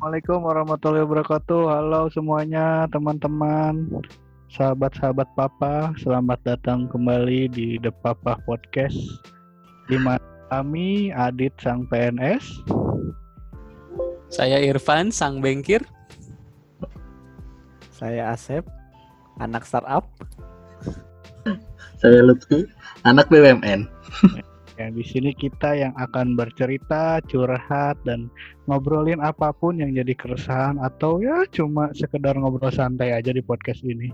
Assalamualaikum warahmatullahi wabarakatuh. Halo semuanya, teman-teman, sahabat-sahabat Papa. Selamat datang kembali di The Papa Podcast. Di mana kami Adit sang PNS, Saya Irfan, sang bengkir. Saya Asep, anak startup. Saya Lutfi, anak BUMN. Ya, di sini kita yang akan bercerita, curhat, dan ngobrolin apa pun yang jadi keresahan atau ya cuma sekedar ngobrol santai aja di podcast ini.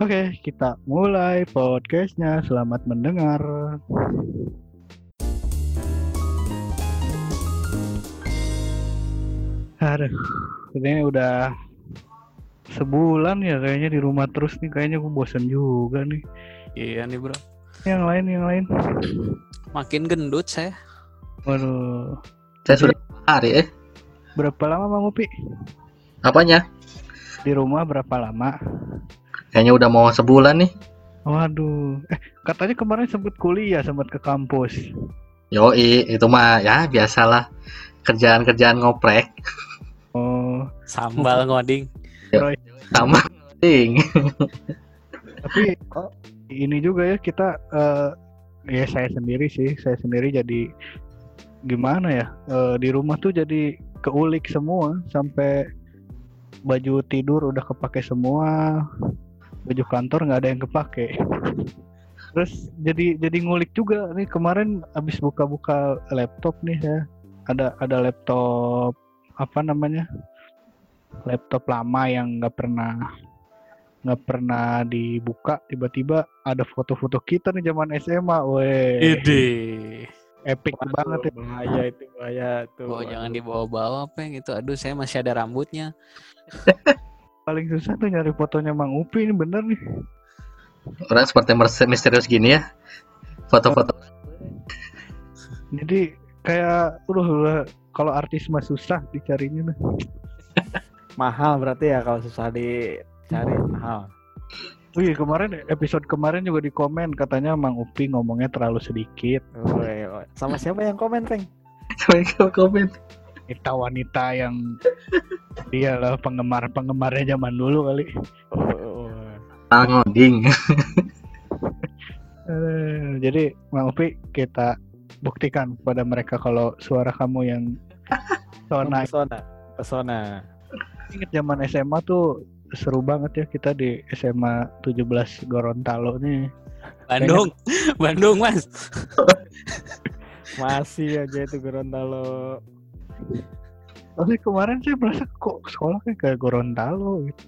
Oke, kita mulai podcastnya. Selamat mendengar. Aduh, ini udah sebulan ya kayaknya di rumah terus nih. Kayaknya gue bosen juga nih. Iya nih bro. Yang lain, yang lain. Makin gendut saya. Waduh, Saya sudah hari eh. berapa lama Bang Upi? Apanya? Di rumah berapa lama? Kayaknya udah mau sebulan nih. Waduh, eh katanya kemarin sempat kuliah, sempat ke kampus. Yoi, itu mah ya biasalah kerjaan-kerjaan ngoprek Oh, Sambal ngoding. sama ting. tapi kok ini juga ya kita eh ya saya sendiri sih, saya sendiri jadi gimana ya? eh, di rumah tuh jadi keulik semua sampai baju tidur udah kepake semua, baju kantor nggak ada yang kepake. Terus jadi jadi ngulik juga nih kemarin abis buka-buka laptop nih ya. Ada ada laptop apa namanya? Laptop lama yang nggak pernah nggak pernah dibuka tiba-tiba ada foto-foto kita nih zaman SMA, weh Ide. epic Waduh, banget ya. Bahaya itu, bahaya tuh. Oh jangan dibawa-bawa peng itu. Aduh saya masih ada rambutnya. Paling susah tuh nyari fotonya Mang Upi ini bener nih. Orang seperti misterius gini ya. Foto-foto. Jadi kayak udah, udah kalau artis mah susah dicarinya nah. Mahal berarti ya kalau susah dicari mahal. Wih kemarin episode kemarin juga di komen katanya Mang Upi ngomongnya terlalu sedikit. Woi. Sama siapa yang komen, Peng? Mereka komen. Wanita-wanita yang dia lah penggemar-penggemarnya zaman dulu kali. Oh, oh. Ah, ngoding. Eh, jadi Mang Upi kita buktikan kepada mereka kalau suara kamu yang sona Pesona, pesona. inget zaman SMA tuh seru banget ya kita di SMA 17 Gorontalo nih. Bandung. Bandung mas. Masih aja itu Gorontalo. Tapi kemarin saya merasa kok sekolah kayak ke Gorontalo gitu.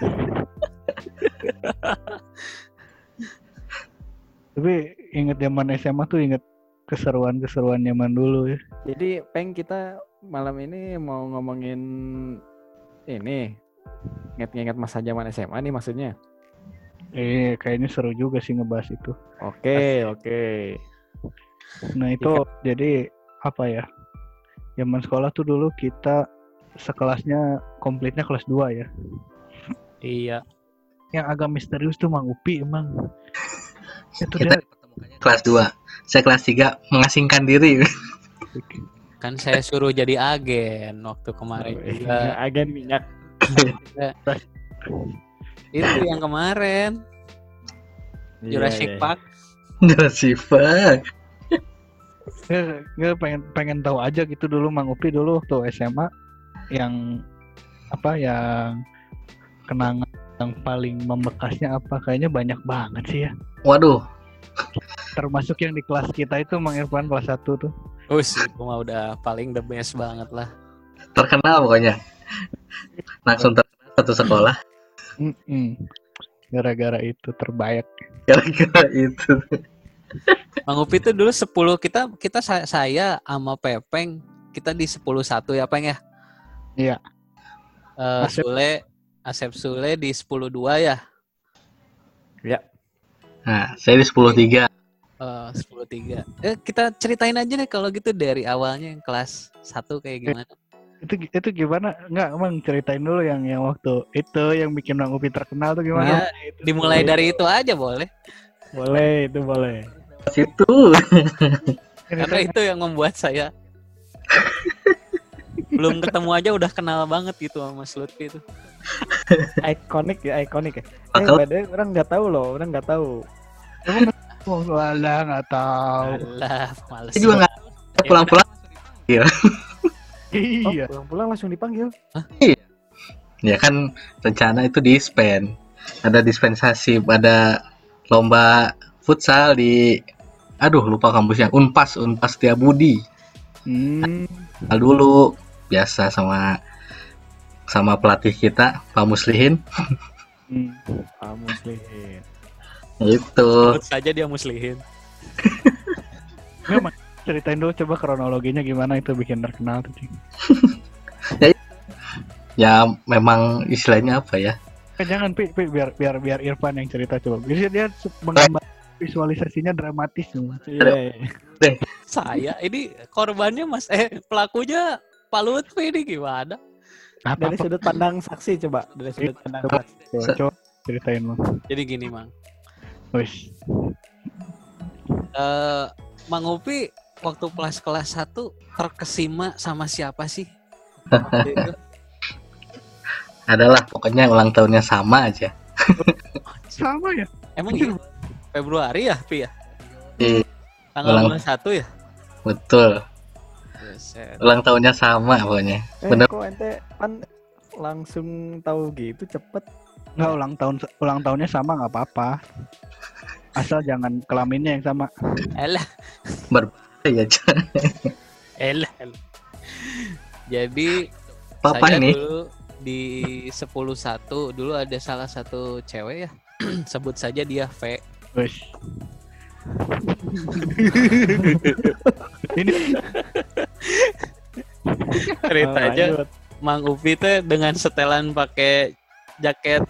Tapi inget zaman SMA tuh inget keseruan-keseruan zaman dulu ya. Jadi, Peng kita malam ini mau ngomongin ini ingat-ingat masa zaman SMA nih maksudnya. Eh kayaknya seru juga sih ngebahas itu. Oke, oke. Nah itu jadi apa ya? Zaman sekolah tuh dulu kita sekelasnya komplitnya kelas 2 ya. Iya. Yang agak misterius tuh Mang Upi emang. Itu Kita dia pertemukannya kelas 2. Saya kelas 3 mengasingkan diri. Kan saya suruh jadi agen waktu kemarin juga. Agen minyak. Itu yang kemarin. Iya, Jurassic iya. Park. Jurassic Park. Nggak, nggak pengen pengen tahu aja gitu dulu Mang Upi dulu waktu SMA yang apa yang kenangan yang paling membekasnya apa kayaknya banyak banget sih ya Waduh, termasuk yang di kelas kita itu Mang Irfan kelas 1 tuh Us, itu mah udah paling the best banget lah. terkenal pokoknya. Langsung terkenal satu sekolah. Gara-gara itu terbaik Gara-gara itu. Bang Upi itu dulu 10 kita kita sa- saya sama Pepeng kita di 10 satu ya Peng ya. Iya. Eh, Asep. Sule Asep Sule di 10 2 ya. Nah, saya di 10 3. Eh 10 3. Eh kita ceritain aja deh kalau gitu dari awalnya yang kelas 1 kayak gimana. Itu itu gimana nggak emang ceritain dulu yang yang waktu itu yang bikin Mang Upi terkenal tuh gimana Nah, dimulai dari itu aja boleh. Boleh, itu boleh. Situ. Karena itu yang membuat saya belum ketemu aja udah kenal banget gitu sama Mas Lutfi itu. ikonik ya ikonik ya eh way, orang nggak tahu loh orang nggak tahu Oh, alah nggak tahu. Alah, males. saya juga nggak pulang-pulang oh, Iya. pulang-pulang langsung dipanggil ya kan rencana itu di spend ada dispensasi ada lomba futsal di aduh lupa kampusnya Unpas Unpas Budi Hmm. dulu biasa sama sama pelatih kita Pak Muslihin hmm. ah muslimin itu Sebut saja dia muslihin. Mas. ceritain dulu coba kronologinya gimana itu bikin terkenal tuh. Cing. ya memang istilahnya apa ya Eh, jangan pi, pi biar biar biar Irfan yang cerita coba. Biasanya dia menggambar visualisasinya dramatis semua. iya iya. Saya ini korbannya Mas eh pelakunya Pak Lutfi ini gimana? Apa dari sudut pandang saksi coba dari sudut pandang Coba. saksi coba, coba ceritain Mang. Jadi gini, Mang. Wis. Eh Mang Upi waktu kelas kelas 1 terkesima sama siapa sih? Adalah pokoknya ulang tahunnya sama aja Sama ya? Emang iya? Februari ya, Pi ya? Iya. Tanggal Ulang- 21 ya? betul Buset. ulang tahunnya sama pokoknya eh Bener. kok ente pan langsung tahu gitu cepet Nggak ulang tahun ulang tahunnya sama nggak apa-apa. Asal jangan kelaminnya yang sama. Elah, ya elah. elah. Jadi papa saya ini dulu di 10.1 dulu ada salah satu cewek ya. Sebut saja dia V. Ini Cerita aja. Mang Upi teh dengan setelan pakai jaket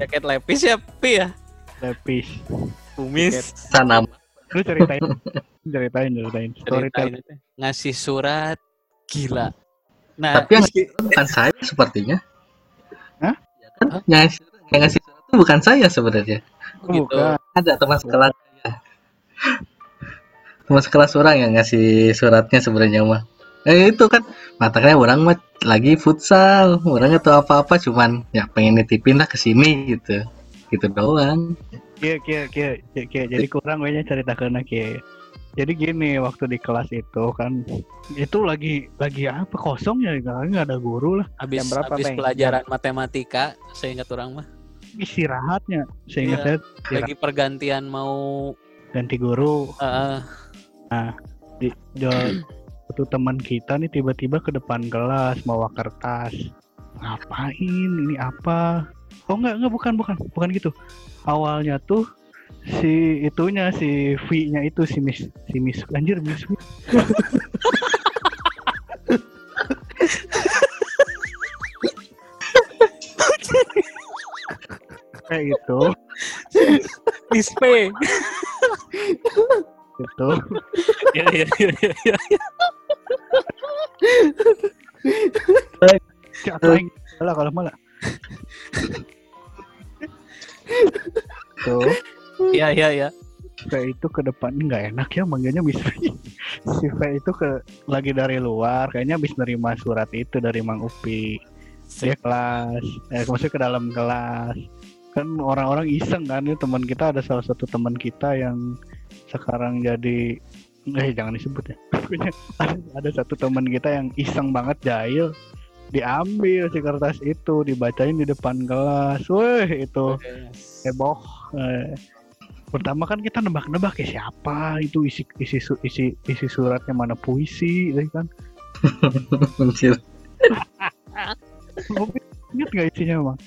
jaket lepis ya, Pi ya. lepis. Kumis. sana Lu ceritain. ceritain, ceritain. Ceritain Storytelling. ngasih surat gila. Nah, Tapi yang meski- bukan saya sepertinya Hah? Ya kan? yang ngasih, yang ngasih surat itu bukan saya sebenarnya Oh, gitu. bukan. ada teman sekelas saya teman sekelas orang yang ngasih suratnya sebenarnya mah eh, itu kan matanya orang mah lagi futsal orang nggak tahu apa-apa cuman ya pengen nitipin lah ke sini gitu gitu doang Kia, kia, kia, kia, kia. Jadi kurang gue cerita karena kia. Jadi gini waktu di kelas itu kan itu lagi lagi apa kosong ya nggak ada guru lah habis Jam berapa, habis Peng? pelajaran matematika saya ingat orang mah istirahatnya sehingga Iya. saya lagi pergantian mau ganti guru eh, di satu teman kita nih tiba-tiba ke depan kelas bawa kertas ngapain ini apa oh enggak enggak bukan bukan bukan gitu awalnya tuh si itunya si V nya itu si Miss si Miss anjir Miss V. kayak gitu Miss P. gitu Iya, iya, iya, iya, iya. atau yang salah kalau malah tuh Iya, iya, iya. V itu ke depan nggak enak ya manggilnya Miss V. Si V itu ke lagi dari luar, kayaknya habis nerima surat itu dari Mang Upi. Dia kelas, eh maksudnya ke dalam kelas. Kan orang-orang iseng kan, ya teman kita ada salah satu teman kita yang sekarang jadi eh jangan disebut ya. Pokoknya ada, ada satu teman kita yang iseng banget jahil diambil si kertas itu dibacain di depan kelas. Weh itu heboh eh, pertama kan kita nebak-nebak ya siapa itu isi isi isi isi suratnya mana puisi gitu kan ingat nggak isinya mah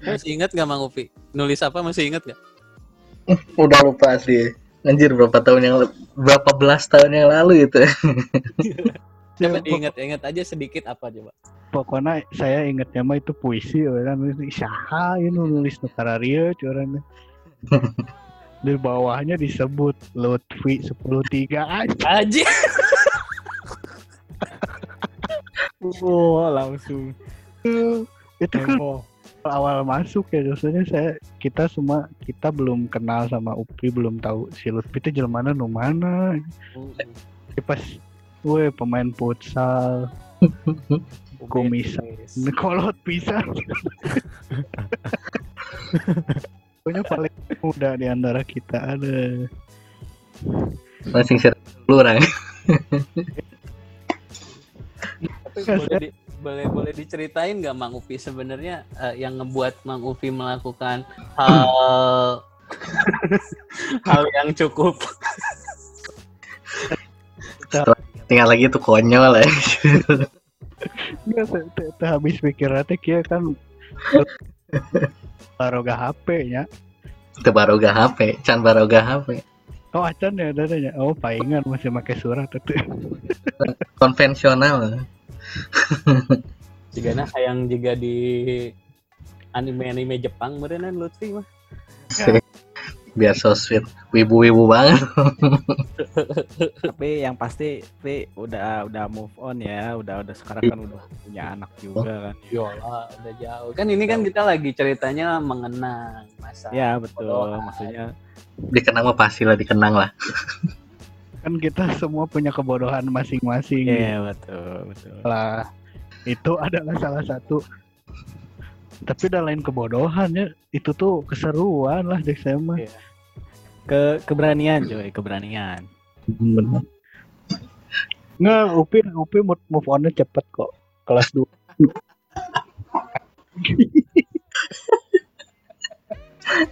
Masih ingat gak Mang Upi? Nulis apa masih ingat gak? udah lupa sih anjir berapa tahun yang berapa belas tahun yang lalu itu Coba Ya, diingat-ingat aja sedikit apa coba. pokoknya saya ingatnya mah itu puisi kan. Saha ini nulis negara ria curang di bawahnya disebut Lutfi 103 aja. Aji. oh langsung. Itu kan awal masuk ya maksudnya saya kita semua kita belum kenal sama Upi belum tahu si Lutfi itu jelmana nu mana. Jadi pas Weh pemain futsal. Ubedis. kolot pisan. Pokoknya paling muda di antara kita ada. Masing sir dulu orang. Boleh, di- boleh boleh diceritain nggak Mang Upi sebenarnya eh, yang ngebuat Mang Upi melakukan hal hal yang cukup Tinggal lagi tuh konyol ya. Enggak, teh- teh- teh habis pikir teh kia kan baroga HP nya. Itu baroga HP, can baroga HP. Oh acan ya dadanya. Oh palingan masih pakai surat itu. Konvensional. jika yang juga di anime-anime Jepang berenang Lutfi mah Biar so sweet. Wibu-wibu banget. Tapi yang pasti Pi udah udah move on ya, udah udah sekarang kan udah punya anak juga kan. Yola udah jauh kan ini kan kita lagi ceritanya mengenang masa Ya betul, Bodoh. maksudnya Dikenang mah pasti lah dikenang lah. Kan kita semua punya kebodohan masing-masing. Iya betul betul. lah itu adalah salah satu tapi udah lain kebodohan ya itu tuh keseruan lah Jack saya mah Iya. Ke keberanian coy, keberanian. bener nggak Upi Upi move, move onnya cepet kok kelas 2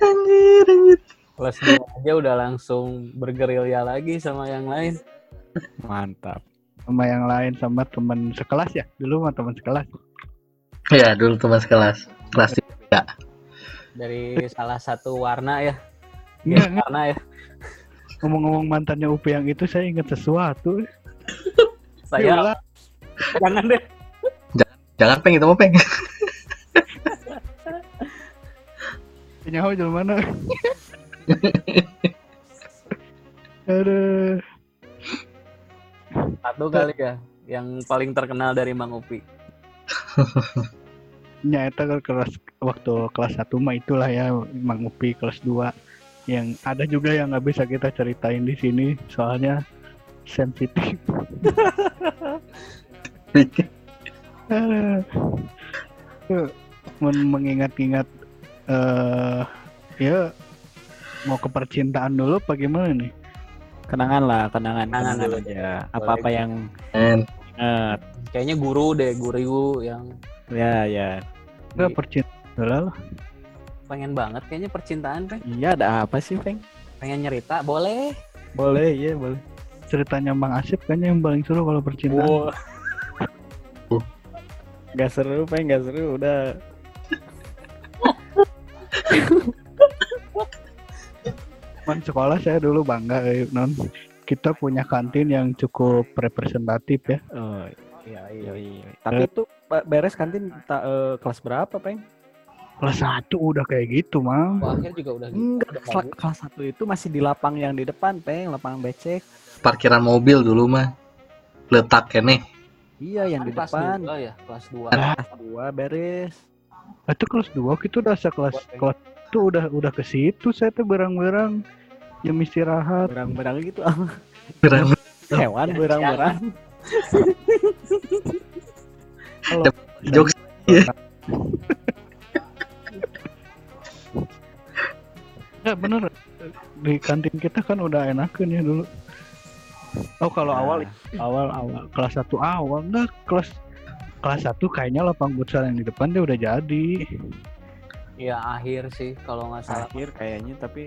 Anjir, anjir. kelas dua aja udah langsung bergerilya lagi sama yang lain Mantap. sama yang lain sama teman sekelas ya dulu mah teman sekelas Ya, dulu teman sekelas. Kelas tiga. dari salah satu warna ya. Nggak, Game warna ya. Ngomong-ngomong mantannya Upi yang itu saya ingat sesuatu. Saya Yola, jangan deh. Jangan peng itu mah peng. nyawa jual mana? Aduh. satu kali ya yang paling terkenal dari Mang Upi nyata kan kelas waktu kelas 1 mah itulah ya Mang Upi kelas 2 yang ada juga yang nggak bisa kita ceritain di sini soalnya sensitif. Men- mengingat-ingat eh ya mau ke percintaan dulu apa gimana nih? Kenangan lah, kenangan, Kenangan aja. Apa-apa yang ingat. kayaknya guru deh guru yang Ya, ya. Enggak percintaan lah pengen banget kayaknya percintaan kan Iya, ada apa sih, Peng? pengen nyerita boleh Boleh, iya, boleh. ceritanya Bang Asep kayaknya yang paling seru kalau percintaan Wow. Gak seru, Peng, gak seru. Udah. Cuman sekolah saya dulu bangga eh, non kita punya kantin yang cukup representatif ya Oh, iya iya, iya. Tapi itu Pak, beres kantin ta- eh, kelas berapa, Peng? kelas satu udah kayak gitu mang akhir juga udah gitu Enggak, Udah kelas, kelas satu itu masih di lapang yang di depan, Peng. Lapangan becek. parkiran mobil dulu mah. Letak kene. Iya, yang di kelas depan. dua ya kelas dua Kelas dua beres. itu kelas 2 kita udah sekelas kelas itu udah udah ke situ saya tuh berang-berang jam istirahat Berang-berang gitu. Keren. Hewan berang-berang. Jokes. Ya bener di kantin kita kan udah enakan ya dulu. Oh kalau Nah. awal awal awal kelas 1 awal enggak kelas kelas 1 kayaknya lapang futsal yang di depan dia udah jadi. Iya akhir sih kalau nggak salah Akhir kayaknya tapi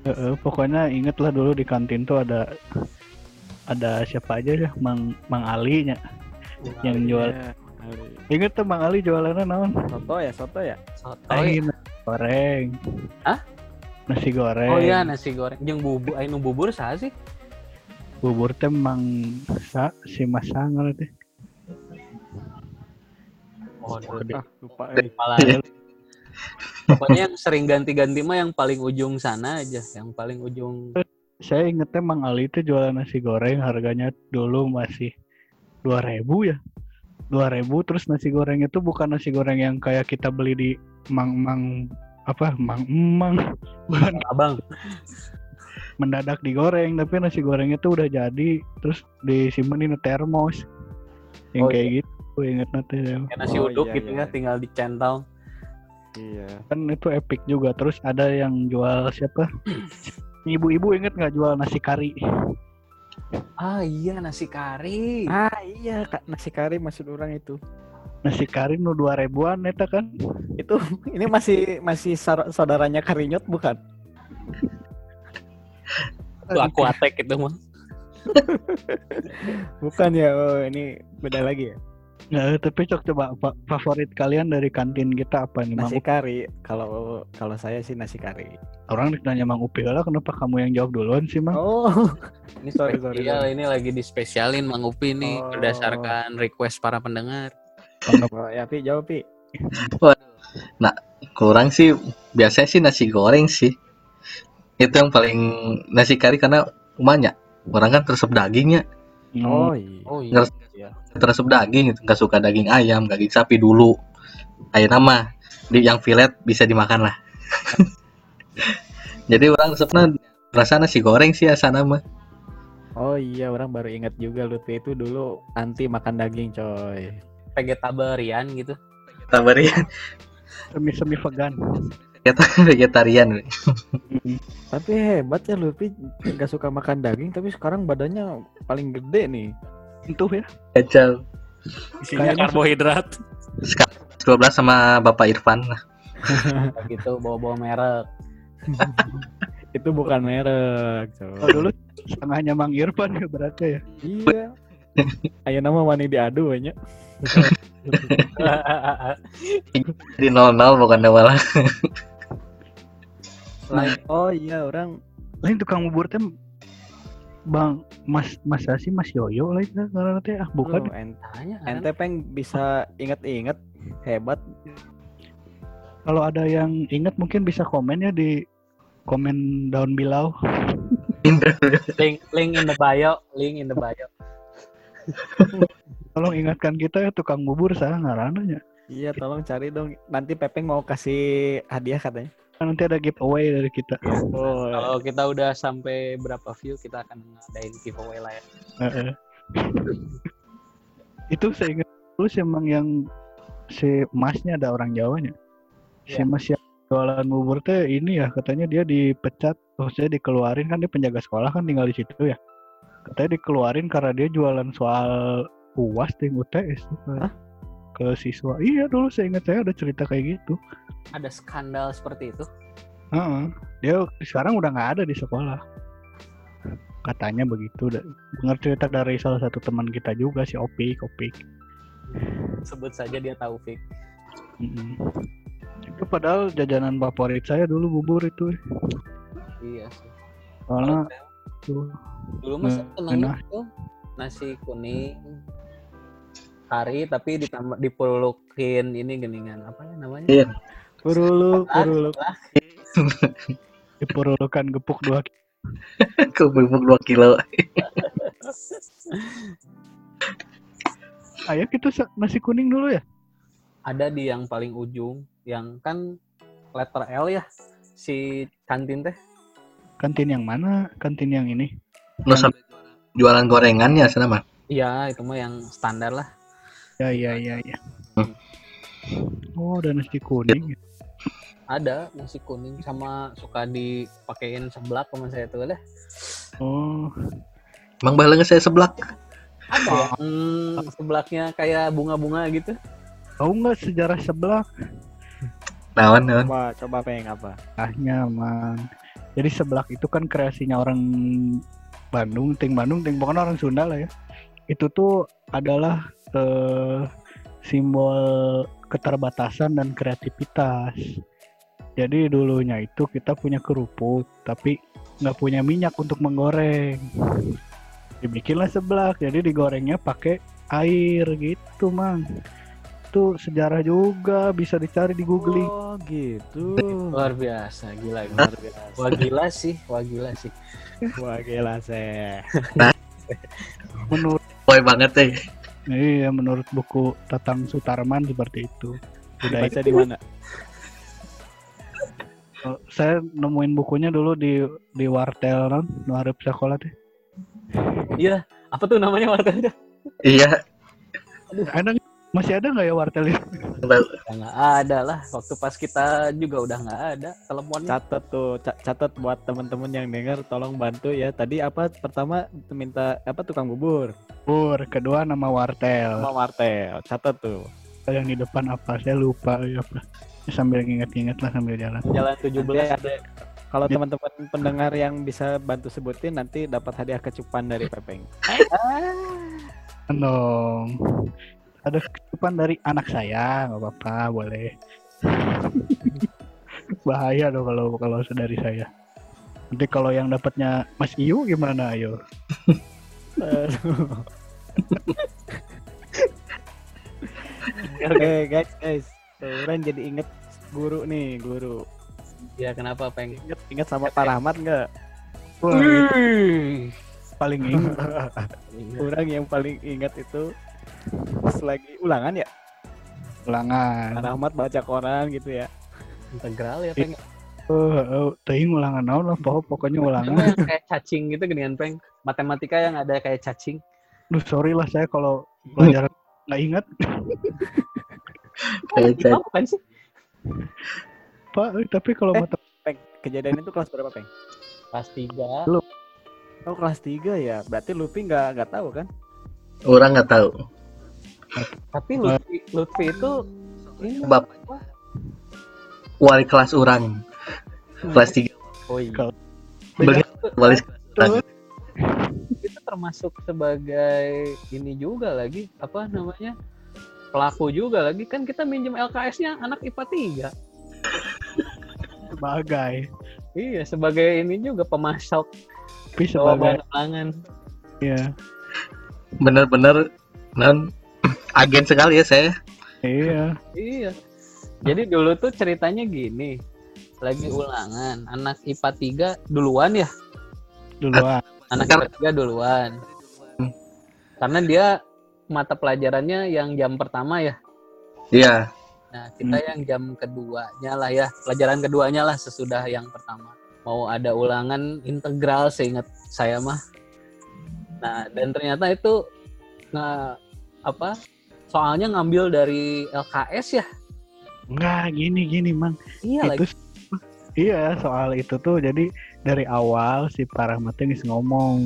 Heeh, pokoknya inget lah dulu di kantin tuh ada ada siapa aja ya Mang Mang Ali nya yang jual. Inget tuh Mang Ali jualannya naon? soto ya, soto ya. Sotoy. Aing nasi goreng. Hah? Nasi goreng. Oh iya nasi goreng jeung bubur anu bubur sah sih Bubur teh Mang Sa si Mas Sangar teh. oh Ah, lupa eh. kepala pokoknya yang sering ganti-ganti mah yang paling ujung sana aja yang paling ujung Saya ingetnya Mang Ali itu jualan nasi goreng harganya dulu masih 2000 ya. 2000 terus nasi goreng itu bukan nasi goreng yang kayak kita beli di Mang Mang apa Mang Mang bukan abang mendadak digoreng tapi nasi gorengnya tuh udah jadi terus disimpenin di termos yang Oh, kayak gitu inget nanti Kayak nasi Oh, uduk iya, gitu iya. ya, tinggal dicentang. Iya. kan itu epic juga terus ada yang jual siapa ibu-ibu inget nggak jual nasi kari Ah iya nasi kari. Ah iya kak nasi kari maksud orang itu. nasi kari nu dua ribuan eta kan Itu ini masih masih saudaranya Karinyot bukan? Itu aku atek itu mah. Bukan ya. Oh, ini beda lagi ya. Nggak, tapi cok coba fa- favorit kalian dari kantin kita apa nih Nasi kari. Kalau kalau saya sih nasi kari. orang ditanya Mang Upi lah kenapa kamu yang jawab duluan sih Mang Oh. Ini Sorry, sorry, sorry. ini lagi dispesialin Mang Upi nih Oh. berdasarkan request para pendengar. Oh, ya Pi jawab Pi. kurang sih biasanya sih nasi goreng sih itu yang paling nasi kari karena banyak orang kan tersep dagingnya Oh iya. Oh iya. Tersep daging gitu. nggak suka daging ayam daging sapi dulu ayo nama di yang fillet bisa dimakan lah jadi orang resepnya rasa nasi goreng sih asal nama Oh iya, orang baru ingat juga Lutfi itu dulu anti makan daging, coy. Vegetarian gitu. tabarian semi semi vegan vegetarian Tapi hebat ya Lutfi nggak suka makan daging, tapi sekarang badannya paling gede nih. itu ya kacau Isinya Kayaknya karbohidrat. sekarang 12 sama Bapak Irfan gitu bawa-bawa merek. itu bukan merek, oh, dulu setengahnya Mang Irfan ya berarti ya Iya. Ayo nama wani diadu banyak. di 00 bukan malah Selain Oh iya, orang lain tukang bubur teh Bang Mas Mas Sasi Mas Yoyo lain karena teh ah bukan Loh, en- tanya kan. ente peng bisa inget-inget hebat. kalau ada yang ingat mungkin bisa komen ya di komen down below link link in the bio, link in the bio. tolong ingatkan kita ya tukang bubur saya ngarananya Iya, tolong cari dong. Nanti Pepeng mau kasih hadiah katanya. Kan nanti ada giveaway dari kita. Oh, Kalau kita udah sampai berapa view kita akan ngadain giveaway lah ya. Heeh. itu saya ingat terus emang yang si masnya ada orang Jawanya. Si Iya. mas yang jualan bubur teh ini ya katanya dia dipecat maksudnya dikeluarin kan dia penjaga sekolah kan tinggal di situ ya. Katanya dikeluarin karena dia jualan soal uas di UTS tuh ke, siswa iya dulu saya ingat saya ada cerita kayak gitu Ada skandal seperti itu. Heeh. dia sekarang udah nggak ada di sekolah katanya begitu dengar cerita dari salah satu teman kita juga si Opik Opik Sebut saja dia Taufik. Mm-mm. Itu padahal jajanan favorit saya dulu bubur itu. Iya sih. Tuh dulu mas Nah, senengnya enak. tuh nasi kuning kari tapi ditambah dipulukin ini geningan apa ya namanya Iya. kuruluk, Ah, kuruluk. dipurulukan gepuk dua ki- Kebubuk 2 kilo. Ayo kita nasi kuning dulu ya. ada di yang paling ujung yang kan letter L ya si kantin teh Kantin yang mana? Kantin yang ini. Lu sampai jualan gorengannya sama. iya itu mah yang standar lah Ya ya ya ya. Hmm. Oh, ada nasi kuning. ada nasi kuning sama suka dipakein seblak sama saya tuh lah Oh, Emang balang saya seblak. ada ya hmm, seblaknya kayak bunga-bunga gitu tahu nggak sejarah sebelah? Nawan, nawan. Coba, coba Peng apa? Ahnya, man. Jadi seblak itu kan kreasinya orang Bandung, ting Bandung, ting pokoknya orang Sunda lah ya. Itu tuh adalah eh, simbol keterbatasan dan kreativitas. Jadi dulunya itu kita punya kerupuk, tapi nggak punya minyak untuk menggoreng. Dibikinlah seblak, jadi digorengnya pakai air gitu, mang. Itu sejarah juga bisa dicari di googling. Oh, gitu. luar biasa gila Luar biasa. wah gila sih wah gila sih Wah, gila seh. Menurut Boy banget eh. Iya, menurut buku Tatang Sutarman seperti itu. Udah Baca di mana? Oh, saya nemuin bukunya dulu di di wartel non nuarep sekolah teh. Iya, apa tuh namanya wartelnya? Iya, Ada nggak? masih ada nggak ya wartel itu? Ya nggak ada lah. Waktu pas kita juga udah nggak ada teleponnya. Catat tuh, ca- catat buat temen-temen yang denger, tolong bantu ya. Tadi apa pertama minta apa tukang bubur, Bur, kedua nama wartel. sama martel. Catat tuh. Yang di depan apa? Saya lupa ya apa. Sambil nginget-nginget lah sambil jalan. Jalan Nanti 17 ada kalau Ya. teman-teman pendengar yang bisa bantu sebutin nanti dapat hadiah kecupan dari Pepeng. dong. Ada kecupan dari anak saya, nggak apa-apa, boleh. Bahaya dong kalau kalau dari saya. Nanti kalau yang dapatnya Mas Iyu gimana ayo? Oke guys, guys. Orang jadi inget guru nih, guru. Ya kenapa peng? Inget inget sama Pak Rahmat nggak? Paling ingat. Orang yang paling ingat itu pas lagi ulangan ya. Pak ulangan. Rahmat baca koran gitu ya. Integral ya peng. Oh, oh, teuing ulangan naon lah, pokok- pokoknya ulangan. kayak cacing gitu geningan peng. Matematika yang ada kayak cacing. Duh, sorry lah saya kalau pelajaran nggak ingat, kayak Itu apa kan sih? Pak. Eh, Tapi kalau Eh. mata Peng, kejadian itu kelas berapa, Peng? Kelas 3. Oh, kelas 3 ya. Berarti Luffy nggak nggak tahu kan? orang nggak tahu. Tapi Lutfi, Lutfi itu ini Bapak. Wali kelas orang kelas 3 Oh iya. Beli wali kelas orang. Termasuk sebagai ini juga lagi apa namanya pelaku juga lagi. Kan kita minjem LKS-nya anak IPA 3 sebagai, iya sebagai ini juga pemasok tapi bawa sebagai, bahan pangan ya, Bener-bener non agen sekali ya saya. iya. iya. Jadi dulu tuh ceritanya gini lagi ulangan anak IPA 3 duluan ya? Duluan. Anak IPA 3 duluan karena dia mata pelajarannya yang jam pertama ya Iya. Nah, kita yang jam keduanya lah ya, pelajaran keduanya lah sesudah yang pertama. Mau ada ulangan integral seingat saya mah. Nah, dan ternyata itu nggak apa? Soalnya ngambil dari LKS ya. Enggak, gini gini, Mang. Iya itu lagi. Iya soal itu tuh. Jadi dari awal si Pak Rahmat ini ngomong.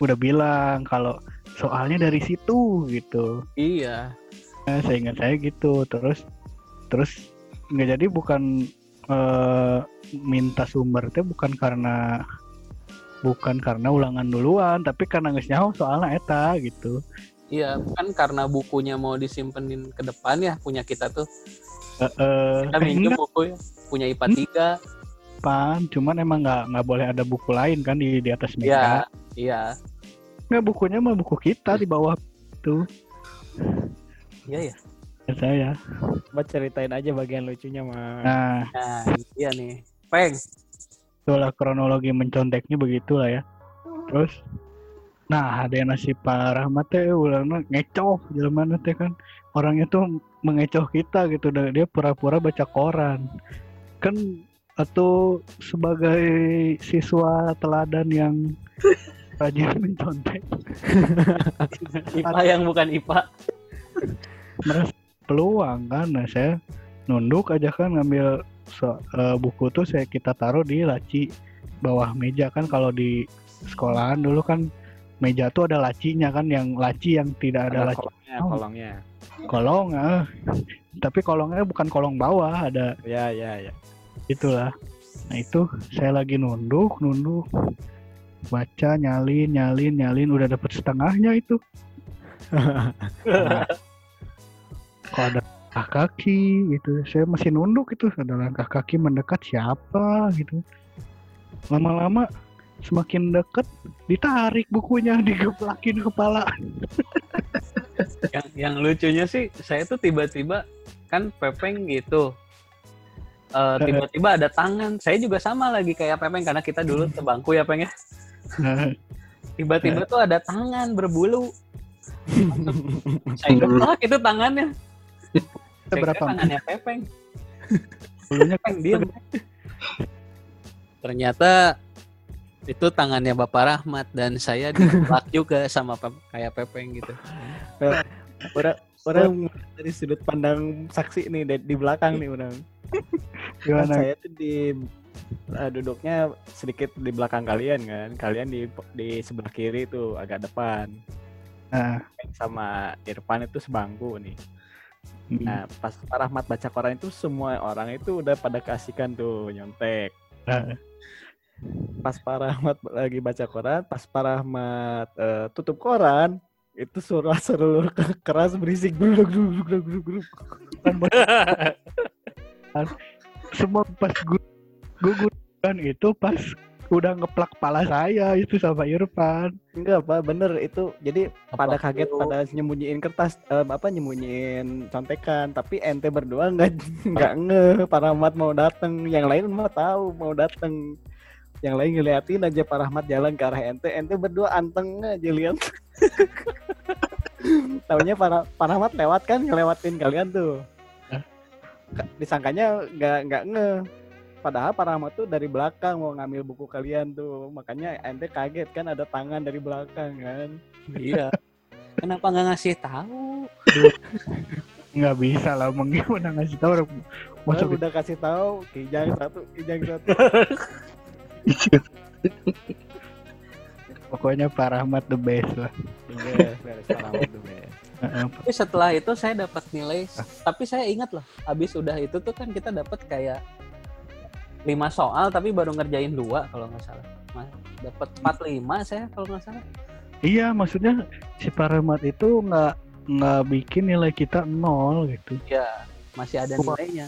Udah bilang kalau soalnya dari situ gitu. Iya. nah, saya ingat saya gitu. Terus terus nggak jadi bukan eh, minta sumber teh bukan karena bukan karena ulangan duluan tapi karena nggak nyaho soalnya eta gitu Iya, bukan karena bukunya mau disimpenin ke depan ya punya kita tuh. Eh, eh, Kita eh, minjem enggak, buku ya, punya IPA 3. Pan. cuman emang nggak nggak boleh ada buku lain kan di di atas Iya, meja iya. nggak bukunya mah buku kita di bawah itu Iya ya. ya saya Coba ceritain aja bagian lucunya mah. nah Nah, iya nih. Peng. itulah kronologi menconteknya begitulah ya terus nah ada yang nasi Pak Rahmat teh ulangnya ngecoh mana teh kan. Orangnya tuh mengecoh kita gitu. Dan dia pura-pura baca koran. Kan atau sebagai siswa teladan yang rajin mencontek IPA yang bukan IPA. merasa peluang kan nah saya nunduk aja kan ngambil so- eh, buku tuh saya kita taruh di laci bawah meja kan. Kalau di sekolahan dulu kan meja tuh ada lacinya kan yang laci yang tidak ada, Ada laci kolongnya, Oh. kolongnya. kolong ah. tapi kolongnya bukan kolong bawah ada Ya, ya, ya. itulah nah itu saya lagi nunduk nunduk baca nyalin nyalin nyalin udah dapet setengahnya itu kok ada langkah kaki gitu saya masih nunduk itu ada langkah kaki mendekat siapa gitu lama-lama semakin deket ditarik bukunya digeplakin kepala. Yang yang lucunya sih saya tuh tiba-tiba kan Pepeng gitu. Eh, tiba-tiba ada tangan. Saya juga sama lagi kayak Pepeng karena kita dulu sebangku ya Peng ya. Tiba-tiba tuh ada tangan berbulu. Saya geplak itu tangannya. Saya berapa? tangannya Pepeng. Bulunya Pepeng diam. Ternyata itu tangannya Bapak Rahmat dan saya ditolak juga sama Pep- kayak Pepeng gitu. Orang orang dari sudut pandang saksi nih di, di belakang nih orang. Gimana? saya tuh di eh, duduknya sedikit di belakang kalian kan. Kalian di di sebelah kiri tuh agak depan. Nah, Sama Irfan itu sebangku nih. mm, Nah, pas Pak Rahmat baca koran itu semua orang itu udah pada kasihkan tuh nyontek. nah, Pas Pak Rahmat lagi baca koran, pas Pak Rahmat eh, tutup koran, itu suara seluruh keras berisik gluk gluk gluk gluk gluk. semua pas gu guguran itu pas udah ngeplak kepala saya itu sama Irfan. Enggak, Pak, bener itu. Jadi pada Apa kaget dulu? pada nyembunyiin kertas eh, apa nyembunyiin contekan, tapi ente berdua nggak nggak nge Pak Rahmat mau dateng, yang lain mah tahu mau dateng. Yang lain ngeliatin aja Pak Rahmat jalan ke arah ente, ente berdua anteng aja lihat. Taunya Pak, Ra- Pak Rahmat lewat kan ngelewatin kalian tuh. Disangkanya nggak nggak nge. Padahal Pak Rahmat tuh dari belakang mau ngambil buku kalian tuh. Makanya ente kaget kan ada tangan dari belakang kan. iya. Kenapa nggak ngasih tahu? Nggak bisa lah, emang gimana ngasih tahu orang masuk udah kasih tahu kijang satu, kijang satu. pokoknya Pak Rahmat the best lah. Pak Rahmat Tapi setelah itu saya dapat nilai, tapi saya ingat loh, habis udah itu tuh kan kita dapat kayak lima soal tapi baru ngerjain dua kalau nggak salah. Dapat 45 saya kalau nggak salah. Iya, maksudnya si Pak Rahmat itu nggak nggak bikin nilai kita nol gitu, Ya, masih ada nilainya.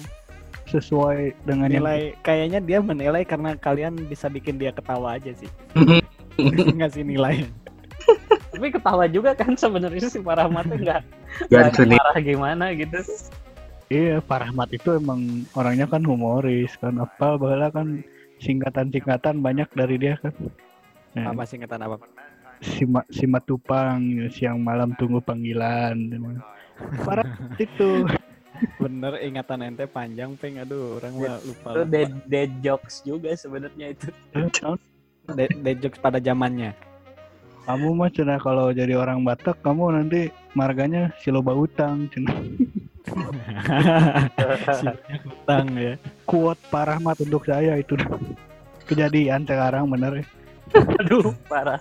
Sesuai dengan yang Nilai kayaknya dia menilai karena kalian bisa bikin dia ketawa aja sih. Ngasih nilai. Tapi ketawa juga kan sebenarnya si Pak Rahmat tuh nggak marah gimana gitu. Iya, Pak Rahmat itu emang orangnya kan humoris kan, apa bahwa kan singkatan-singkatan banyak dari dia kan. Nah, Apa singkatan apa? Sima, Simatupang, siang malam tunggu panggilan. Pak Rahmat itu. Bener ingatan ente panjang peng aduh orang mah lupa. Itu dead, dead jokes juga sebenarnya itu. Dead, dead jokes pada zamannya. Kamu mah cina kalau jadi orang Batak, kamu nanti marganya siloba utang. Cina. Utang ya. Quote Pak Rahmat untuk saya itu. Kejadian sekarang bener ya. Aduh, parah.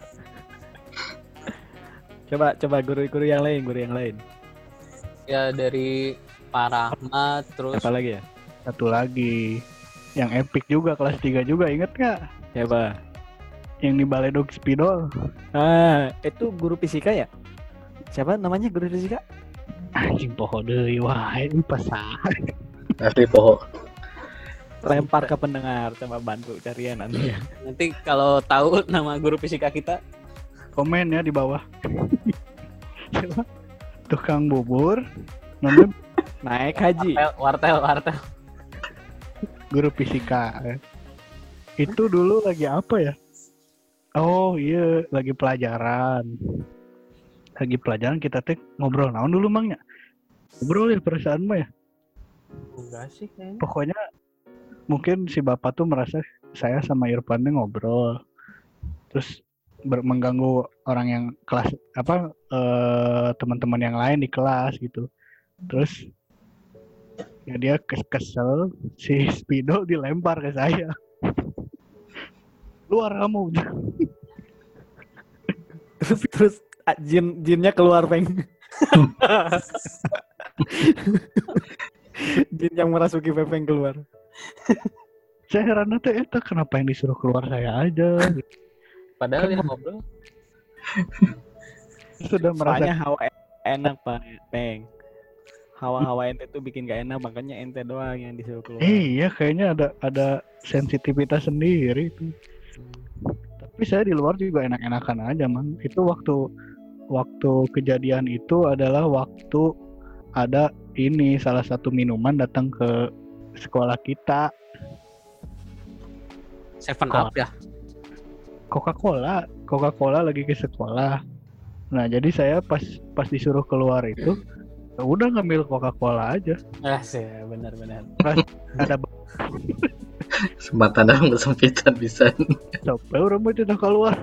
Coba coba guru-guru yang lain, guru yang lain. Ya dari Pak Rahmat terus Apa lagi ya? Satu lagi. Yang epic juga, kelas 3 juga, inget nggak? Coba. Yang di Baledog Spidol. Ah, itu guru fisika ya? Siapa namanya guru fisika? Anjing poho deui wae ini pasah. asli poho. Lempar ke pendengar, coba bantu carian nanti ya. nanti kalau tahu nama guru fisika kita Komen ya di bawah. Coba. Tukang bubur, namanya Naik haji. wartel wartel, wartel. guru fisika. Itu dulu lagi apa ya? Oh iya, lagi pelajaran. Lagi pelajaran kita teh ngobrol naon dulu mangnya. Ngobrol ya perasaan mah ya. Enggak sih kayaknya. Pokoknya mungkin si bapak tuh merasa saya sama Irfan tuh ngobrol. Terus ber- mengganggu orang yang kelas apa eh, teman-teman yang lain di kelas gitu. Terus ya dia kes- kesel si Spido dilempar ke saya. Luar kamu. Terus terus ah, jin jinnya keluar peng. jin yang merasuki pepeng keluar. Saya heran teh eta kenapa yang disuruh keluar saya aja. Padahal yang ngobrol Sudah merasa Soalnya hawa enak pak peng. Hawa-hawa ente tuh bikin gak enak makanya ente doang yang disuruh keluar. Iya, kayaknya ada ada sensitivitas sendiri itu. Tapi saya di luar juga enak-enakan aja, Mang. Itu waktu waktu kejadian itu adalah waktu ada ini salah satu minuman datang ke sekolah kita, Seven Up ya. Coca-Cola. Coca-Cola lagi ke sekolah. Nah, jadi saya pas pas disuruh keluar itu ya udah ngambil Coca-Cola aja. Ah, sih, benar-benar. Ada Kesempatan dalam kesempitan bisa. Sampai orang mau udah keluar.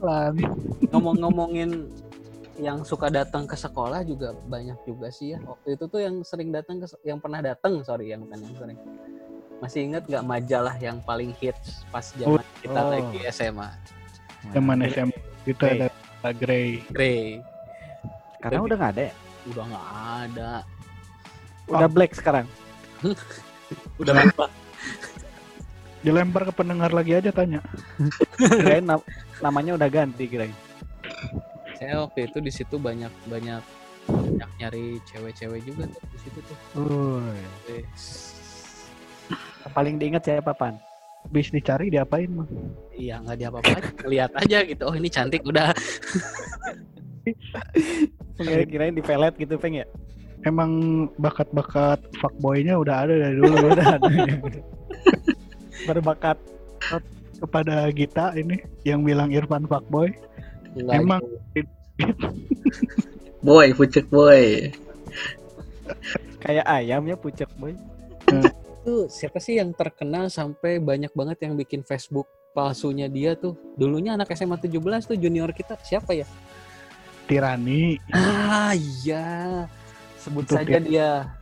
Lan. Ngomong-ngomongin yang suka datang ke sekolah juga banyak juga sih ya. Waktu itu tuh yang sering datang ke yang pernah datang, sorry yang bukan yang sering. Masih ingat nggak majalah yang paling hits pas zaman kita Oh. lagi SMA? Zaman SMA kita Grey. ada Grey. Grey. Karena udah nggak ada ya? Udah nggak ada. Udah black sekarang. Udah lupa. Dilempar ke pendengar lagi aja tanya. Kirain nam- namanya udah ganti kirain. Saya waktu itu di situ banyak banyak banyak nyari cewek-cewek juga tuh di situ tuh. Wes. Paling diingat siapa pan? Bis dicari diapain mah? Iya nggak diapa-apain, lihat aja gitu. Oh ini cantik udah. Kirain, kirain di pelet gitu peng ya? Emang bakat-bakat fuckboy-nya udah ada dari dulu Udah ada. Berbakat. kepada Gita ini yang bilang Irfan fuckboy. Nggak Emang. gitu. Boy, pucuk boy. Kayak ayam ya pucuk boy. Tuh siapa sih yang terkenal sampai banyak banget yang bikin Facebook palsunya dia tuh. Dulunya anak SMA 17 tuh junior kita siapa ya? Tirani, Ah iya. Sebut saja dia.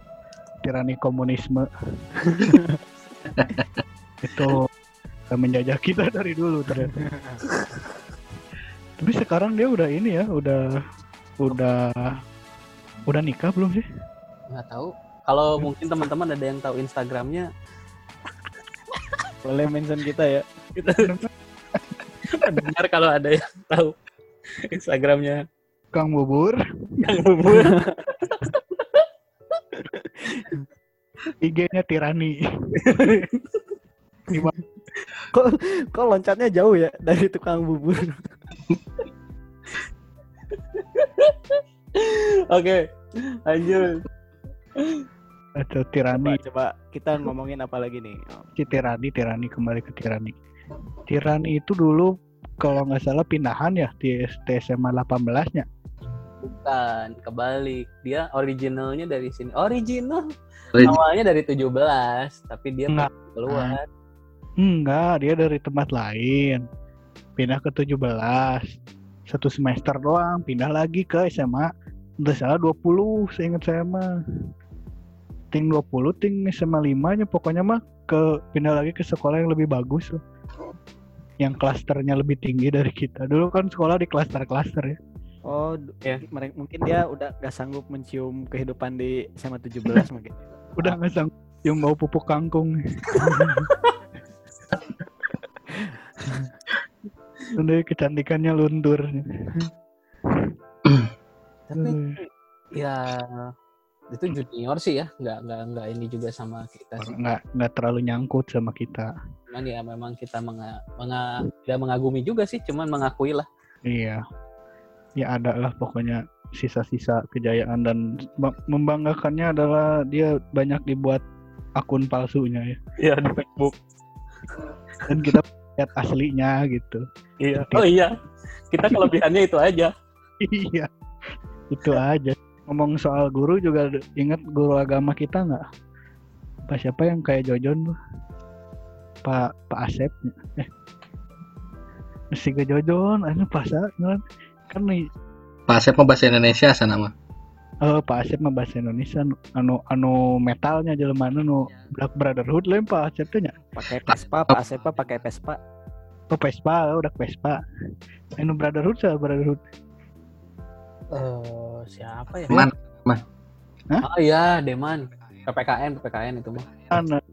tirani komunisme. itu menjajah kita dari dulu ternyata. Tapi sekarang dia udah ini ya, udah udah udah nikah belum sih? Nggak tahu. Kalau mungkin teman-teman ada yang tahu Instagramnya, Boleh mention kita ya. kita dengar kalau ada yang tahu Instagramnya Kang Bubur, Kang Bubur. IG-nya Tirani. Kok loncatnya jauh ya dari tukang bubur? Oke, lanjut. Atau Coba, Tirani, coba kita ngomongin apa lagi nih? si Tirani, Tirani kembali ke Tirani. Tirani itu dulu kalau nggak salah pindahan ya di ST SMA 18-nya. Bukan, kebalik. Dia originalnya dari sini. Original. Origi- Awalnya dari 17, tapi dia Enggak. keluar. Enggak, dia dari tempat lain. Pindah ke 17. Satu semester doang, pindah lagi ke SMA. Udah salah 20, seingat saya mah. Ting 20, ting SMA 5 nya pokoknya mah ke pindah lagi ke sekolah yang lebih bagus loh. Yang klasternya lebih tinggi dari kita. Dulu kan sekolah di klaster-klaster ya. Oh, Ya. mere- mungkin dia udah gak sanggup mencium kehidupan di SMA 17 mungkin. Udah nggak sanggup yang mau pupuk kangkung. Udah kecantikannya luntur. Tapi ya itu junior sih ya, nggak nggak nggak ini juga sama kita sih. nggak nggak terlalu nyangkut sama kita. Cuman ya memang kita menga, menga- tidak mengagumi juga sih, cuman mengakui lah. Iya. Ya ada lah pokoknya sisa-sisa kejayaan dan ba- membanggakannya adalah dia banyak dibuat akun palsunya ya. Iya di Facebook. Dan kita lihat aslinya gitu. Iya. Oh iya, kita kelebihannya itu aja. iya. Itu aja. Ngomong soal guru juga ingat guru agama kita nggak? Pak siapa yang kayak Jojon tuh? Pak Pak Asep. Eh. Mesti ke Jojon, anu Pak Asep kan nih Pak Asep mah bahasa Indonesia sana mah. Eh, Pak Asep mah bahasa Indonesia nu anu anu metalnya jelema nu Black Brotherhood lain Pak Asep teh nya. Pakai Vespa, Pak Asep pakai Vespa. Oh Vespa, udah Vespa. Anu Brotherhood sah Brotherhood. Eh siapa ya? Man, Oh iya, Deman. PPKN, PPKN itu mah. Kan eh,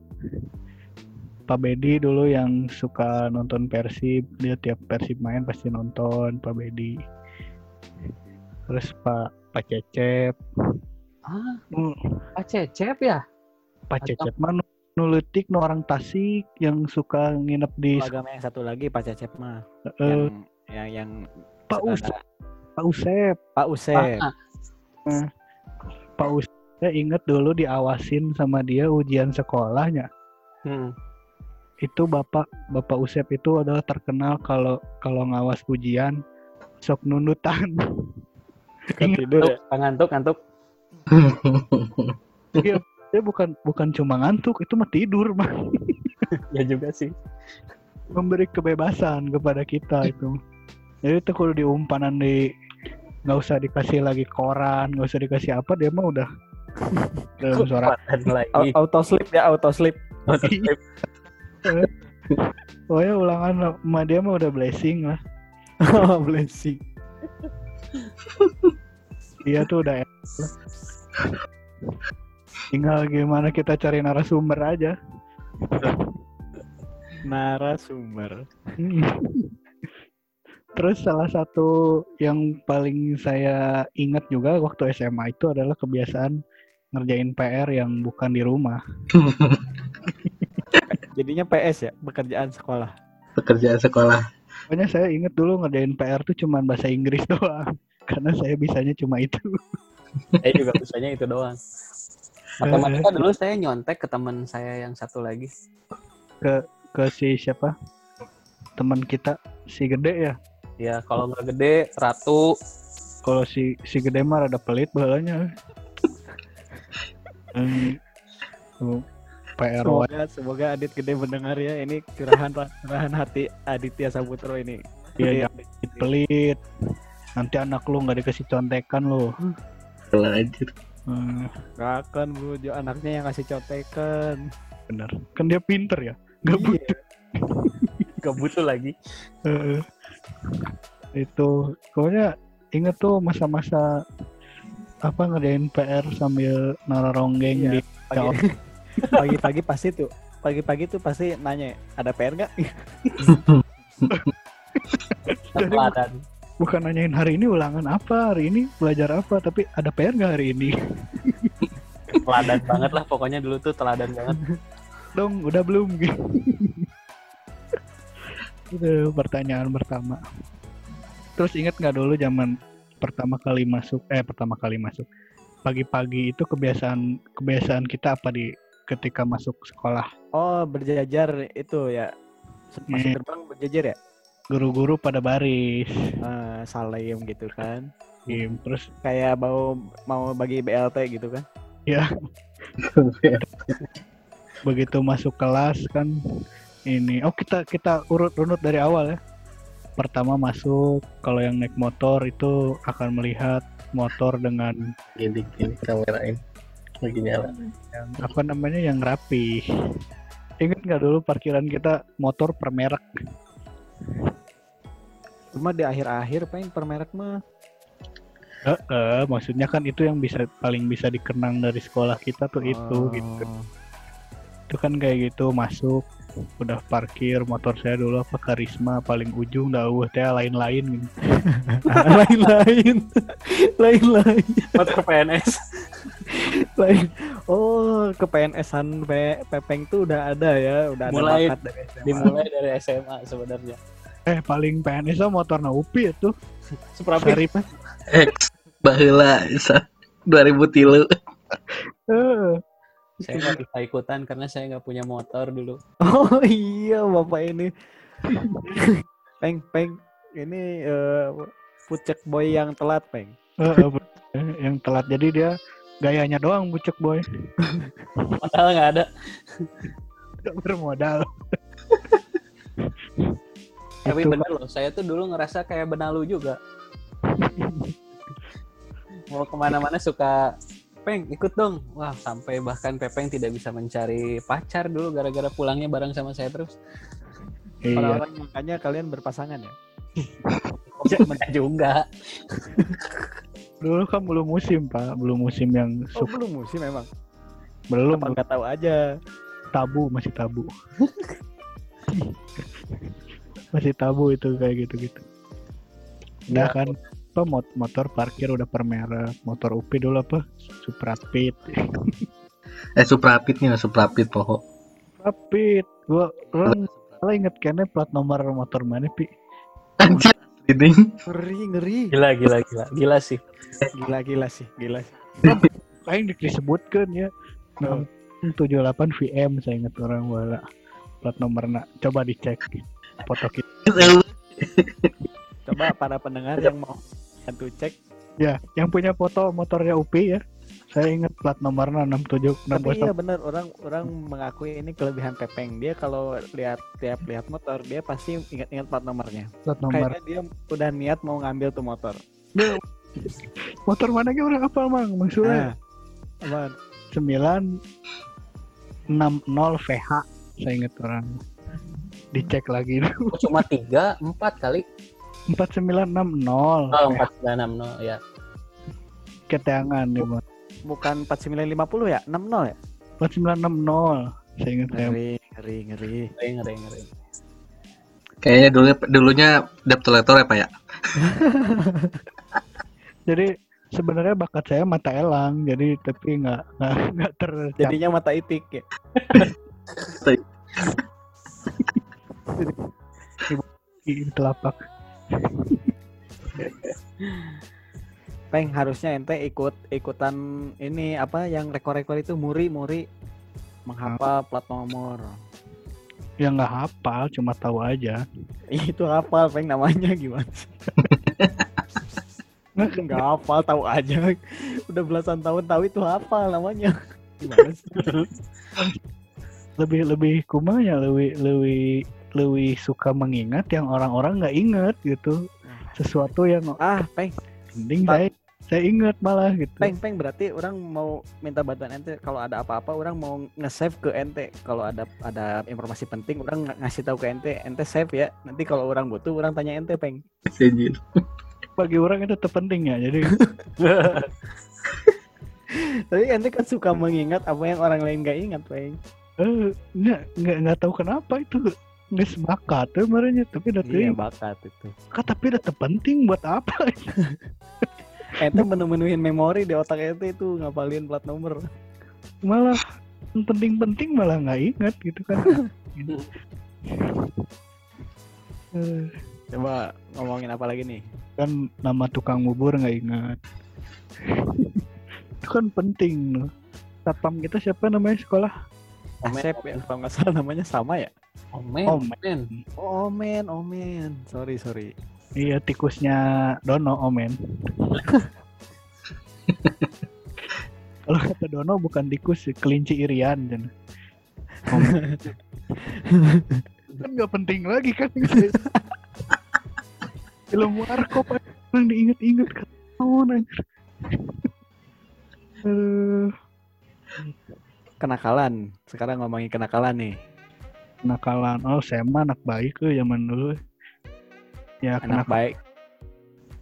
Pak Bedi dulu yang suka nonton Persib, dia tiap Persib main pasti nonton Pak Bedi. Terus Pak Pak Cecep, Ah, nu Pak Cecep ya? Pak Cecep mah nu, nu leutik nu orang Tasik yang suka nginep di Agama yang satu lagi Pak Cecep mah. eh, Yang yang, yang Pak suka Usep, Pak Usep. Pak Usep. Ah, Pak Us saya inget dulu diawasin sama dia ujian sekolahnya. hmm. Itu Bapak Bapak Usep itu adalah terkenal kalau kalau ngawas ujian sok nundutan. Tidur ya. Ngantuk, ngantuk, ngantuk. ya bukan bukan cuma ngantuk itu mah tidur mah ya juga sih memberi kebebasan kepada kita itu jadi itu kalau diumpanan di nggak usah dikasih lagi koran nggak usah dikasih apa dia mah udah dalam suara. Lagi. Au- Auto sleep ya, auto sleep. oh ya ulangan sama dia mah udah blessing lah. Blessing. dia tuh udah tinggal gimana kita cari narasumber aja. Narasumber. Terus salah satu yang paling saya ingat juga waktu SMA itu adalah kebiasaan ngerjain PR yang bukan di rumah. Jadinya PS ya, pekerjaan sekolah. Pekerjaan sekolah. Pokoknya saya ingat dulu ngerjain PR tuh cuman bahasa Inggris doang. Karena saya bisanya cuma itu. saya juga bisanya itu doang matematika dulu saya nyontek ke teman saya yang satu lagi Ke si siapa? Teman kita si gede ya. Ya kalau nggak gede ratu Kalau si si gede mah rada pelit balanya. Hmm, PR wa- Semoga semoga Adit gede mendengar ya. Ini curahan curahan hati Aditya Saputro ini. Iya, Gede. jangan pelit. Nanti anak lu nggak dikasih contekan lu. Kalau anjir. Hmm, Gak akan bujuk anaknya yang kasih contekan. bener. Kan dia pinter ya. Gak Iya. Nggak butuh lagi itu pokoknya inget tuh masa-masa apa ngerjain PR sambil nararonggeng Iya. di Pagi- Pagi-pagi pasti tuh. Pagi-pagi tuh pasti nanya, ada PR nggak? Jadi teladan bukan nanyain hari ini ulangan apa hari ini belajar apa tapi ada PR nggak hari ini teladan banget lah pokoknya dulu tuh teladan banget dong udah belum gitu itu pertanyaan pertama terus inget nggak dulu zaman pertama kali masuk eh pertama kali masuk pagi-pagi itu kebiasaan kebiasaan kita apa di ketika masuk sekolah Oh, berjajar itu ya. Masuk Iya. gerbang berjajar ya? guru-guru pada baris Eh, salim gitu kan. Terus Kayak mau mau bagi BLT gitu kan. begitu masuk kelas kan ini oh kita kita urut runut dari awal ya pertama masuk kalau yang naik motor itu akan melihat motor dengan Gini gini kamerain. Lagi nyala. yang apa namanya yang rapi ingat nggak dulu parkiran kita motor per merek Cuma di akhir-akhir pengen per merek mah. Eh, eh, maksudnya kan itu yang bisa paling bisa dikenang dari sekolah kita tuh itu Oh. gitu itu kan kayak gitu masuk udah parkir motor saya dulu apa karisma paling ujung dah uh teh lain-lain gitu. lain-lain. Lain-lain. Motor PNS lain. Oh ke PNS-an Pe- Pepeng tuh udah ada ya udah ada Mulai- bakat dari SMA. dimulai dari SMA sebenarnya. Eh paling PNS mah motor na UPI itu Suprapit Sarip X bahula 2000 tilu. Saya nggak bisa ikutan karena saya nggak punya motor dulu. Oh iya bapak ini. Peng Peng ini eh pucek boy yang telat Peng. Eh, eh, yang telat. Jadi dia gayanya doang bucek boy. Padahal nggak ada. Nggak bermodal. Tapi Itu bener loh saya tuh dulu ngerasa kayak benalu juga. Mau ke mana-mana suka Peng ikut dong. Wah sampai bahkan Pepeng tidak bisa mencari pacar dulu gara-gara pulangnya bareng sama saya terus. Iya. Orang-orang makanya kalian berpasangan ya? Enggak juga. Dulu kan belum musim pak. Belum musim yang oh suka. belum musim memang belum. Nggak tahu aja? Tabu masih tabu. Masih tabu itu kayak gitu gitu udah Ya. kan apa mot- motor parkir udah per merek motor UPI dulu apa? Suprapit. Eh Suprapit nih Suprapit poho. Suprapit. Gua orang salah inget kayaknya plat nomor motor mana pi? Anjir. Ini ngeri ngeri. Gila gila gila. Gila sih. Gila gila sih gila sih. kayak disebutkan ya. Oh. 78 VM saya ingat orang wala. Plat nomornya coba dicek. Foto kita. Coba para pendengar yang mau bantu cek ya yang punya foto motornya UPI ya Saya ingat plat nomornya 67 Tapi iya bener orang orang mengakui ini kelebihan Pepeng. Dia kalau lihat tiap lihat motor dia pasti ingat-ingat plat nomornya. plat nomor. Kayaknya dia udah niat mau ngambil tuh motor. Motor mana ge orang apa mang? Sule. Nah, apaan? 960 VH saya ingat orang. Dicek lagi Oh, cuma tiga empat kali 4960 oh VH empat sembilan enam no ya keteangan nih. Bukan 4950 ya? 60 ya? 4960 saya ingat saya. Ngeri, ngeri, ngeri. ngeri ngeri ngeri Kayaknya dulu dulunya debt collector ya Pak ya. Jadi sebenarnya bakat saya mata elang jadi tapi nggak nggak nggak tercapai Jadinya mata itik ya. di telapak. Peng harusnya ente ikut ikutan ini apa yang rekor-rekor itu muri muri menghafal plat nomor. Ya nggak hafal, cuma tahu aja. Itu hafal Peng namanya gimana? Nggak hafal tahu aja. Udah belasan tahun tahu itu hafal namanya. Gimana sih? Lebih lebih kumanya lebih lebih lebih suka mengingat yang orang-orang nggak ingat gitu. Sesuatu yang Ah, Peng, penting Pak. saya saya ingat malah gitu. Peng, Peng berarti orang mau minta bantuan ente kalau ada apa-apa orang mau nge-save ke ente. Kalau ada ada informasi penting orang ng- ngasih tahu ke ente, ente save ya. Nanti kalau orang butuh orang tanya ente, Peng. Bagi orang itu terpenting ya. Jadi Tapi ente kan suka mengingat apa yang orang lain gak ingat, Peng. eh nggak nggak nggak tahu kenapa itu nggak sebakat tuh marahnya tapi udah Iya, bakat itu. Kak, tapi udah terpenting buat apa? Ente menu-menuin memori di otak ente itu ngapalin plat nomor. malah penting-penting malah nggak ingat gitu kan. Coba ngomongin apa lagi nih? kan nama tukang bubur nggak ingat. itu kan penting loh. Satpam kita siapa namanya sekolah? Asep ya, kalau nggak salah namanya sama ya? Omen Oh, omen Oh men, oh men. Sorry, sorry. Iya tikusnya Dono Omen. Kalau kata Dono bukan tikus sih, kelinci irian dan Omen. kan nggak penting lagi kan film warkop aja yang diinget-inget kan tahun anjir Aduh, Kenakalan. Sekarang ngomongin kenakalan nih. Kenakalan oh saya mah anak baik tuh zaman dulu ya Anak kenak- baik.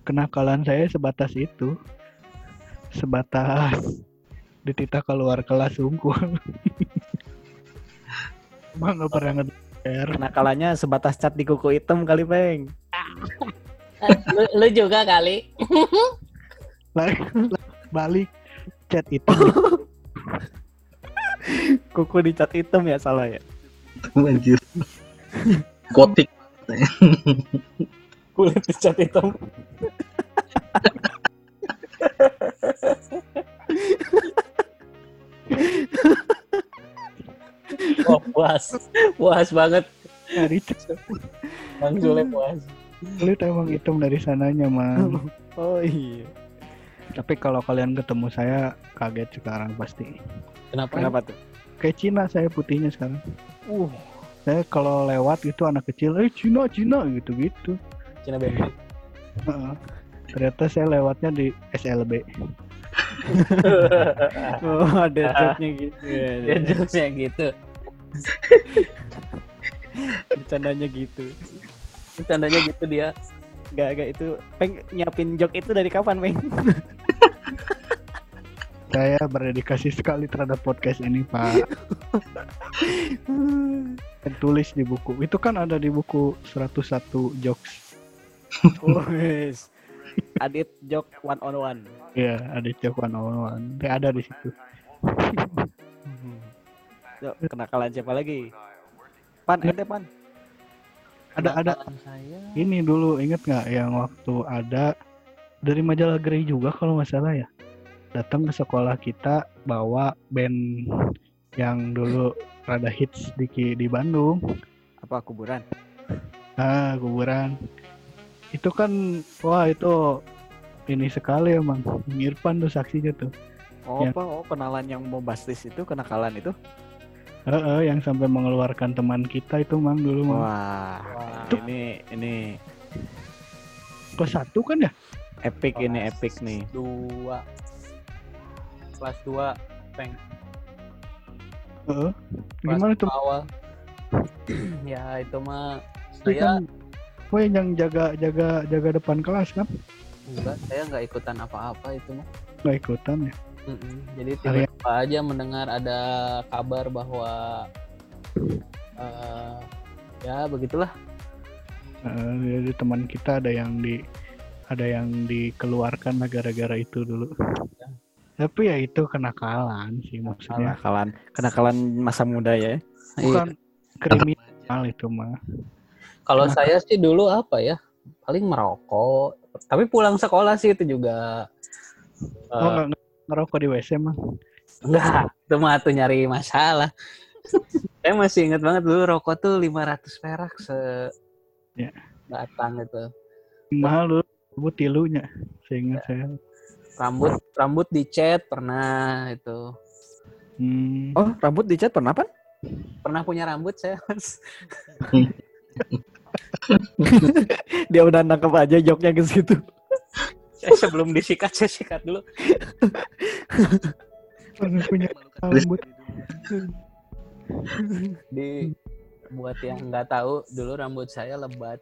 kenakalan saya sebatas itu sebatas ditita keluar kelas unggul emang nggak pernah ngejar Kenakalannya sebatas cat di kuku hitam kali, Peng. lu, lu juga kali balik, chat itu Kuku dicat hitam ya salah ya. Anjir. Gotik. kulit dicat hitam oh puas puas banget dari bang Zule puas kulit emang hitam dari sananya mang Oh iya. tapi kalau kalian ketemu saya kaget sekarang pasti kenapa Kenapa tuh? Kayak Cina saya putihnya sekarang Uh, saya kalau lewat itu anak kecil eh Cina Cina gitu gitu Cina Baby ternyata saya lewatnya di SLB oh ada joknya gitu ya. jokesnya gitu Bercandanya gitu. tandanya gitu dia Gak, gak itu. Peng nyiapin jok itu dari kapan, Peng? saya berdedikasi sekali terhadap podcast ini pak tulis di buku itu kan ada di buku 101 jokes Wes. Adit jok one on one. ya ada joke one on one Kayak ada di situ Yuk, kenakalan siapa lagi? Pan, ente pan. ada ada saya ini dulu inget nggak yang waktu ada dari majalah Grey juga kalau nggak salah ya datang ke sekolah kita bawa band yang dulu rada hits di di Bandung Apa kuburan? ah kuburan itu kan wah itu ini sekali emang Irfan tuh saksinya tuh Oh, Ya. apa? Oh, kenalan yang bombastis itu kenakalan itu? Heeh, yang sampai mengeluarkan teman kita itu mang dulu mang. Wah, Wah. ini ini Kelas satu kan ya? epic ini Kelas epic nih. dua kelas dua peng Heeh. kelas Gimana dua awal ya itu mah Itu saya kan, yang jaga jaga jaga depan kelas kan? enggak saya nggak ikutan apa-apa itu mah Gak ikutan ya? Mm-mm. jadi tiba-tiba aja mendengar ada kabar bahwa eh, ya begitulah Heeh, jadi teman kita ada yang di ada yang dikeluarkan gara-gara itu dulu. Tapi ya itu kenakalan sih maksudnya. Kenakalan, kenakalan masa muda ya. Bukan kriminal itu mah. Kalau saya sih dulu apa ya? Paling merokok. Tapi pulang sekolah sih itu juga Oh eh, nggak ngerokok di WC mah. enggak, itu mah tuh nyari masalah. saya masih ingat banget dulu rokok tuh 500 perak se Ya. batang itu. Mahal dulu bu tilunya. Seingat saya. Rambut rambut dicat pernah itu. Hmm. Oh, rambut dicat pernah apa? Pernah punya rambut saya, Mas. Dia udah nangkep aja joknya ke situ. Saya sebelum disikat saya sikat dulu. Pernah punya rambut. Di buat yang nggak tahu dulu rambut saya lebat.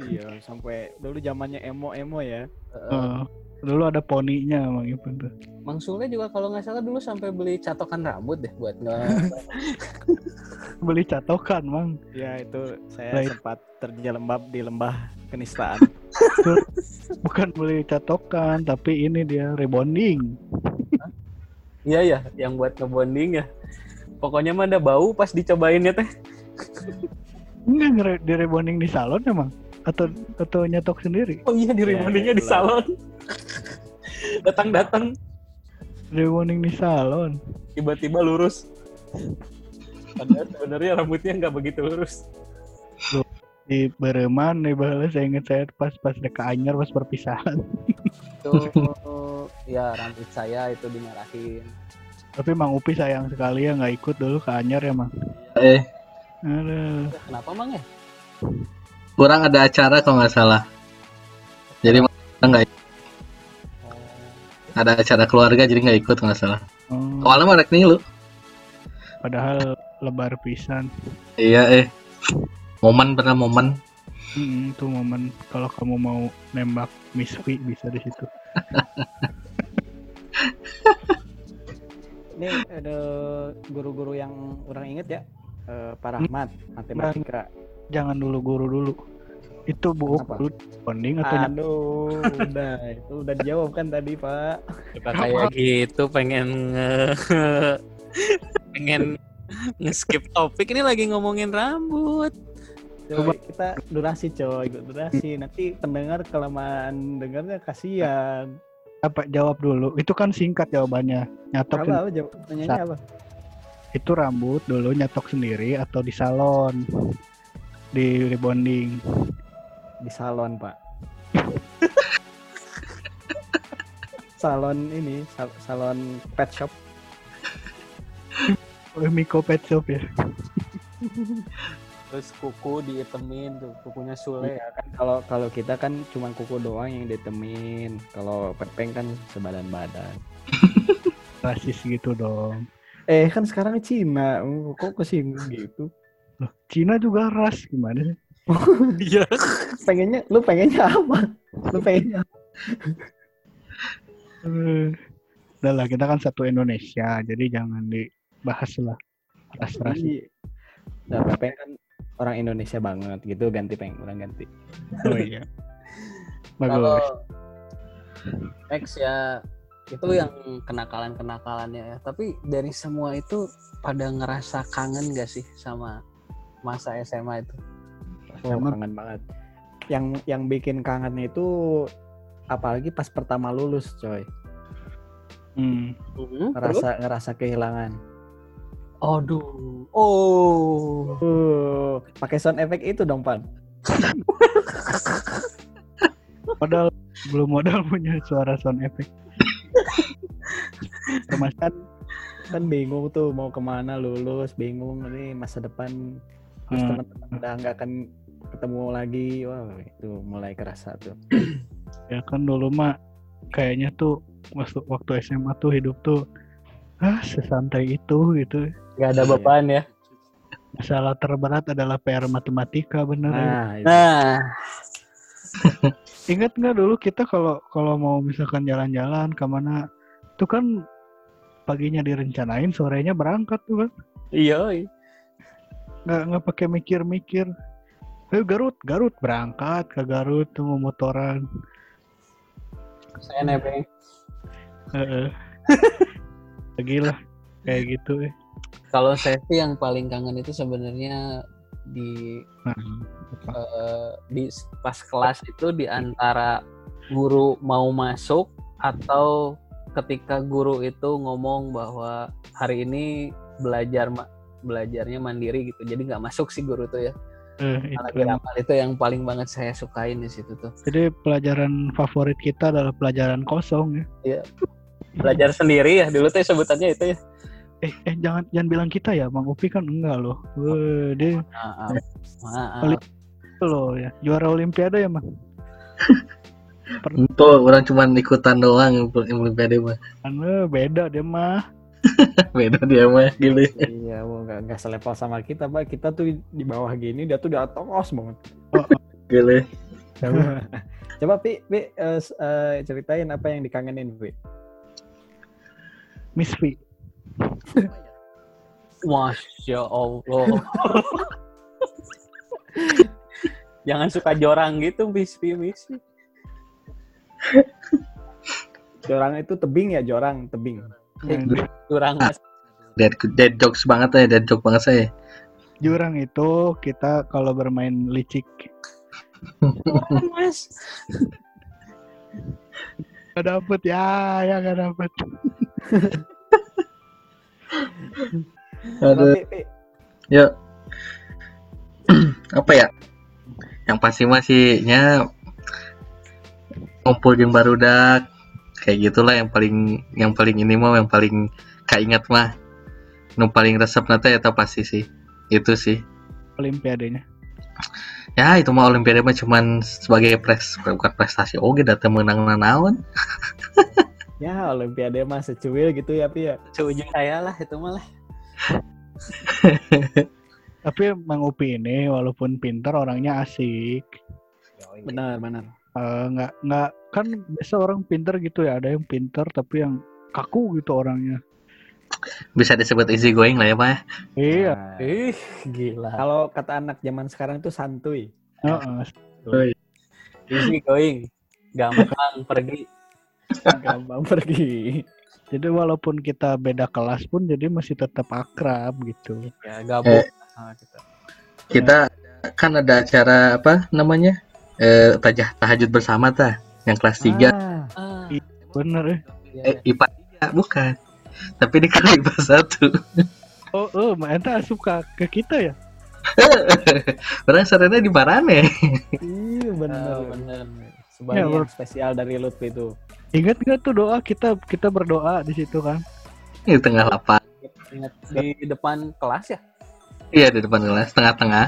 Iya, sampai dulu zamannya emo-emo ya. Eh, Oh, dulu ada poninya Mang Ipun tuh. Mang Sule juga kalau nggak salah dulu sampai beli catokan rambut deh buat nggak Beli catokan Mang. Ya, itu saya Baik. sempat terjelembab di lembah kenistaan. Bukan beli catokan tapi ini dia rebonding. Iya ya, yang buat ngebonding ya. Pokoknya mah ada bau pas dicobain ya teh. Enggak di rebonding di salon emang atau atau nyetok sendiri. Oh iya di Ya, rebondingnya di salon. Datang-datang Rebonding di salon. tiba-tiba lurus. Padahal sebenarnya rambutnya nggak begitu lurus. Di Bereman nih bahwa saya ingat saya pas pas deka anyar pas perpisahan. Itu ya rambut saya itu dimarahin. Tapi Mang Upi sayang sekali ya nggak ikut dulu ke anyar ya Mang. Eh, Aduh. Ya, kenapa mang ya? Kurang ada acara kalau nggak salah. Jadi nggak Oh, ada acara keluarga jadi nggak ikut kalau nggak salah. Oh, Awalnya mah rek lu. padahal lebar pisan. Iya eh. Momen pernah momen. Hmm, itu momen kalau kamu mau nembak Miss V bisa di situ. Ini ada guru-guru yang orang inget ya. Eh, Pak Rahmat, matematika. Jangan dulu guru dulu. Itu bu Apa? bonding atau Aduh, udah itu udah dijawab kan tadi Pak. suka kayak gitu pengen nge pengen nge-skip topik ini lagi ngomongin rambut. Coba kita durasi coy, durasi. Nanti pendengar kelamaan dengarnya kasihan. apa jawab dulu. Itu kan singkat jawabannya. Nyatok Apa, apa jawab apa? itu rambut dulu nyetok sendiri atau di salon di rebonding Di salon, Pak. salon ini, sal- salon pet shop. oleh Miko Pet Shop ya Terus kuku diitemin tuh, kukunya Sule. Iya kan kalau kalau kita kan cuma kuku doang yang ditemin. Kalau pepeng kan sebadan-badan. rasis gitu dong Eh kan sekarang Cina, Oh, kok kesinggung gitu? Loh, Cina juga ras gimana sih? Iya. Pengennya, lu pengennya apa? Lu pengennya? Eh, udah lah kita kan satu Indonesia jadi jangan dibahas lah ras-ras. Nah, pepeng kan orang Indonesia banget gitu ganti peng orang ganti. oh iya Kalau bagus X ya itu yang kenakalan-kenakalannya ya. Tapi dari semua itu pada ngerasa kangen gak sih sama masa SMA itu? Oh, kangen banget. Yang yang bikin kangen itu apalagi pas pertama lulus, coy. hmm. Ngerasa ngerasa kehilangan. Aduh. Oh. Uh, pakai sound effect itu dong, Pan. padahal belum modal punya suara sound effect Mas kan kan bingung tuh mau ke mana lulus bingung ini masa depan terus Hmm. teman-teman udah nggak akan ketemu lagi wah itu mulai kerasa tuh ya kan dulu mah kayaknya tuh waktu waktu SMA tuh hidup tuh ah sesantai itu gitu Gak ada Iya. beban ya. masalah terberat adalah PR matematika bener ya. nah itu. Nah, ingat nggak dulu kita kalau kalau mau misalkan jalan-jalan ke mana tuh kan paginya direncanain sorenya berangkat tuh kan iya. Nggak nggak pakai mikir-mikir Ayo Garut Garut berangkat ke Garut tuh mau motoran Saya nebeng. Heeh. lagi lah kayak gitu ya Kalau saya sih yang paling kangen itu sebenarnya di nah, eh, di pas kelas itu di antara guru mau masuk atau ketika guru itu ngomong bahwa hari ini belajar belajarnya mandiri gitu. Jadi nggak masuk sih guru tuh ya. Eh, itu. itu yang paling banget saya sukain di situ tuh. Jadi pelajaran favorit kita adalah pelajaran kosong ya. Belajar sendiri ya dulu tuh sebutannya itu ya. Eh eh jangan jangan bilang kita ya Bang Upi kan enggak loh. Wah, dia maaf maaf Paling- itu loh ya. Juara olimpiade ya Mang Itu orang cuma ikutan doang olimpiade mah. Anu beda dia mah Beda dia mah gitu. iya mau nggak nggak selevel sama kita pak. Kita tuh di bawah gini dia tuh di atas. Banget. Gitu. coba. Pi. Pi eh, s- eh, ceritain apa yang dikangenin pi. Miss V masya allah. Jangan suka jorang gitu bis bis jorang itu tebing ya jorang tebing curang mas Dead, dead jokes banget ya, dead joke banget saya. jurang itu kita kalau bermain licik mas gak dapet ya ya gak dapet Aduh, Pi. yuk. Apa ya? Yang pasti masihnya ngumpul jeung barudak kayak gitulah yang paling yang paling ini mah yang paling kaingat mah. Nu paling resep nanti ya pasti sih. Itu sih. Olimpiadenya. Ya itu mah olimpiade mah cuman sebagai pres bukan prestasi. Oke datang menang nanaon. Ya olimpiade mah secuil gitu ya pi ya. Seujung saya lah itu malah tapi Mang Upi ini walaupun pintar orangnya asik. Benar benar. Eh, nggak nggak kan biasa orang pintar gitu ya ada yang pintar tapi yang kaku gitu orangnya. Bisa disebut easy going lah ya pak ya. iya. Nah, ih gila. Kalau kata anak zaman sekarang tuh santuy. Heeh. easy going. Gampang pergi. Gampang pergi. Jadi walaupun kita beda kelas pun jadi masih tetap akrab gitu. Ya gabung sama kita. kita kan ada acara apa namanya? Eh tajah tahajud bersama ta yang kelas 3 Ah, ah, bener ya. Iya. eh, IPA 3 bukan. Tapi ini kan IPA 1 oh oh Mbak Enta suka ke kita ya? Orang sarana di Barane. Iya benar Ah, bener. Sebagai Ya, spesial dari Lutfi itu. Ingat nggak tuh doa? Kita kita berdoa di situ kan? Di tengah lapangan ingat di depan kelas ya? Iya di depan kelas tengah-tengah.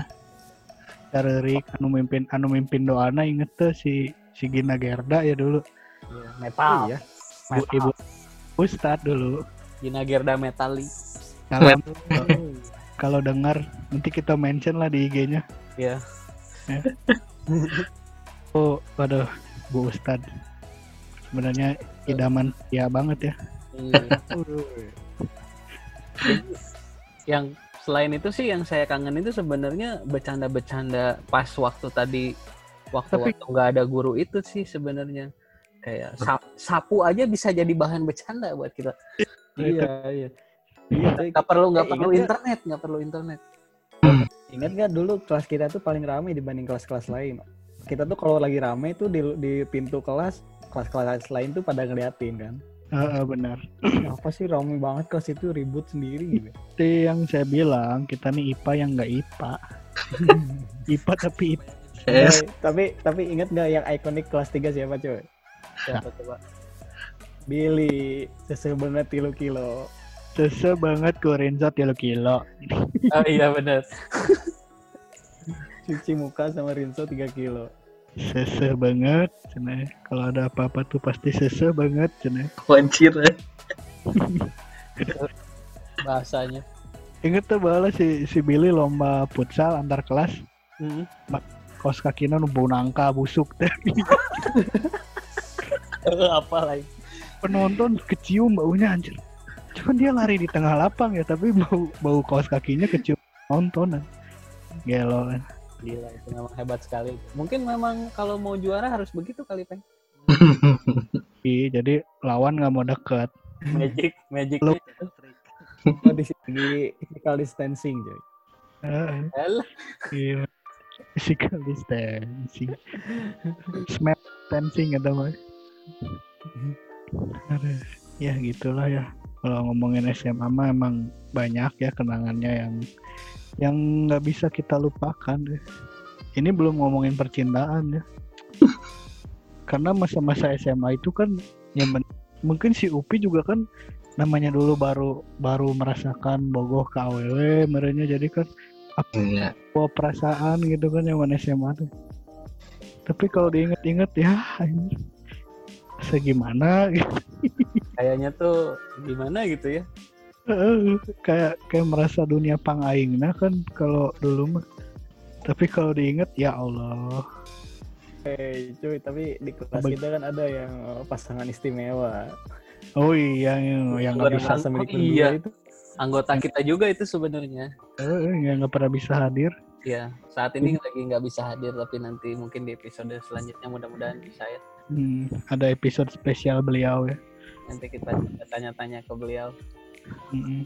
Caririk anu mimpin anu mimpin doana inget tuh si si Gina Gerda ya dulu. Iya, metal. Iya. Bu, ibu Ustad dulu. Gina Gerda Metali. Kalau kalau dengar nanti kita mention lah di IG-nya. Iya. oh waduh Bu Ustad. Sebenarnya idaman ya banget ya. Iya. yang selain itu sih yang saya kangen itu sebenarnya bercanda-bercanda pas waktu tadi waktu-waktu nggak ada guru itu sih sebenarnya. Kayak sap- sapu aja bisa jadi bahan bercanda buat kita. Iya iya. Iya. Cuy. nggak perlu nggak Eh, perlu internet nggak perlu internet. Ingat nggak dulu kelas kita tuh paling ramai dibanding kelas-kelas lain? Kita tuh kalau lagi ramai tuh di, di pintu kelas kelas-kelas lain tuh pada ngeliatin kan? Heeh, benar. Apa sih ramai banget kelas itu ribut sendiri gitu? Yang saya bilang kita nih IPA yang nggak IPA IPA tapi IPA. Yes Eh, tapi tapi ingat nggak yang ikonik kelas 3 siapa coy siapa coba Billy sese banget tilu kilo. Sese banget Rinso 3 kilo. Oh iya bener. Cuci muka sama Rinso 3 kilo. Sese banget, cenah. Kalau ada apa-apa tuh pasti sese banget, cenah. Wancir. Bahasanya. Ingat tuh bahwa si si Billy lomba futsal antar kelas, Hmm. Kos kakinya nu bau nangka busuk teh. apa lagi? Penonton kecium baunya anjir. Cuman dia lari di tengah lapang ya, tapi bau bau kaos kakinya kecium nontonan. Gelo kan. Gila itu memang hebat sekali. Mungkin memang kalau mau juara harus begitu kali peng. Iya, jadi lawan nggak mau deket. Magic, magic. Lu- Oh, di sini physical distancing, coy. Heeh. Alah, Iya. Physical distancing. Smart distancing atau. Aduh, ya gitulah ya. Kalau ngomongin SMA mah emang banyak ya kenangannya yang yang nggak bisa kita lupakan deh. Ini belum ngomongin percintaan ya. Karena masa-masa SMA itu kan yang mungkin si Upi juga kan namanya dulu baru baru merasakan bogoh ke AWW merenya jadi kan Iya. bawa perasaan gitu kan yang mana SMA tuh. Tapi kalau diinget-inget ya anjir, segimana gitu. kayaknya tuh gimana gitu ya? Heeh, kayak kayak merasa dunia pang aingna kan kalau dulu mah. Tapi kalau diinget ya Allah. Hei, cuy, tapi di kelas Apa- kita kan ada yang pasangan istimewa. Oh iya yang yang nggak bisa milik Oh, iya. itu. Anggota kita juga itu sebenarnya. Eh, yang nggak pernah bisa hadir. Ya, saat ini lagi nggak bisa hadir tapi nanti mungkin di episode selanjutnya mudah-mudahan bisa ya. Hmm, ada episode spesial beliau ya. Nanti kita tanya-tanya ke beliau. Mm-mm.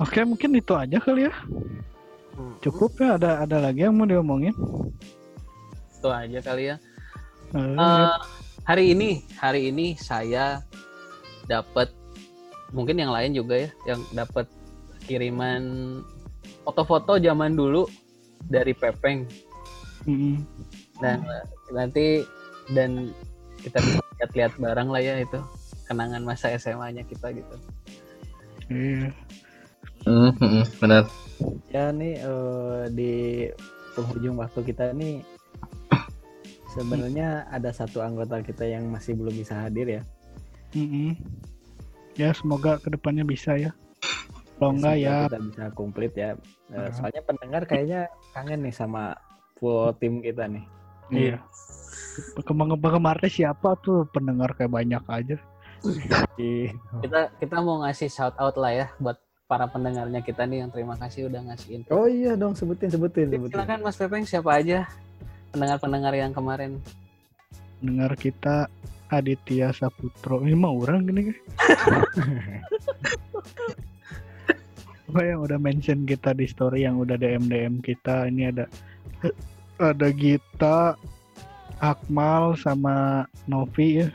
Oke mungkin itu aja kali ya. Hmm, Cukup ya ada ada lagi yang mau diomongin. Itu aja kali ya. Eh, hari ini, hari ini saya dapat mungkin yang lain juga ya, yang dapat kiriman foto-foto zaman dulu dari Pepeng mm-mm. dan nanti dan kita bisa lihat-lihat bareng lah ya itu kenangan masa SMA-nya kita gitu. Iya. Hmm, hmm, benar. Ya nih eh, di penghujung waktu kita nih sebenarnya ada satu anggota kita yang masih belum bisa hadir ya. Mm-mm. Ya semoga ke depannya bisa ya. Kalau enggak Semoga ya kita bisa komplit ya. Ah. soalnya pendengar kayaknya kangen nih sama full tim kita nih. iya. Kemarin siapa tuh pendengar kayak banyak aja. Ih, Kita kita mau ngasih shout out lah ya buat para pendengarnya kita nih yang terima kasih udah ngasih info. Oh iya dong sebutin sebutin sebutin. Silakan Mas Pepeng siapa aja pendengar-pendengar yang kemarin. Pendengar kita Aditya Saputro. Ini mah orang gini kan. Apa yang udah mention kita di story yang udah DM DM kita ini ada ada Gita, Akmal sama Novi ya.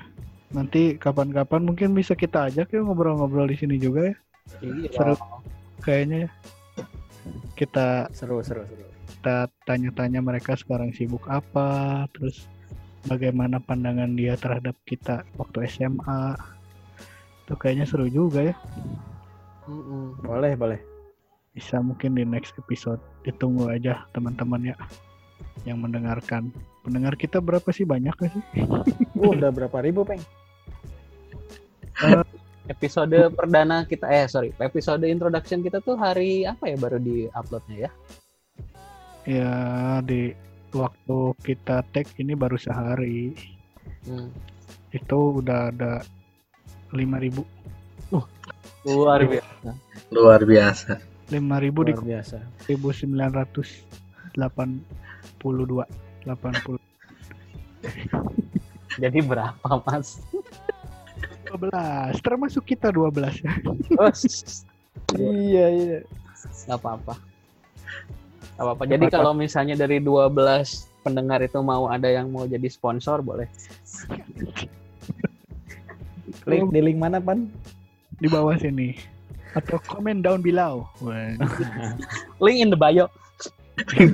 Nanti kapan-kapan mungkin bisa kita ajak ya ngobrol-ngobrol di sini juga ya. Iya. Seru. Kayaknya ya. Kita Seru seru seru. kita tanya-tanya mereka sekarang sibuk apa, terus bagaimana pandangan dia terhadap kita waktu SMA. Itu kayaknya seru juga ya. Mm-mm. Boleh boleh. Bisa mungkin di next episode. Ditunggu aja teman-teman ya yang mendengarkan. Pendengar kita berapa sih banyak gak sih? Uh, udah berapa ribu peng? Episode perdana kita eh sorry, episode introduction kita tuh hari apa ya baru di uploadnya ya? Ya di waktu kita tag ini baru sehari. Hmm. Itu udah ada 5000 Luar biasa. Luar biasa. 5000 di Luar biasa. 1982 80 Jadi berapa mas? 12 termasuk kita 12 ya Oh, Iya iya. nggak apa-apa. Apa-apa. Jadi kalau misalnya dari 12 pendengar itu mau ada yang mau jadi sponsor boleh. Klik di link mana pan? di bawah sini atau komen down below Link in the bio.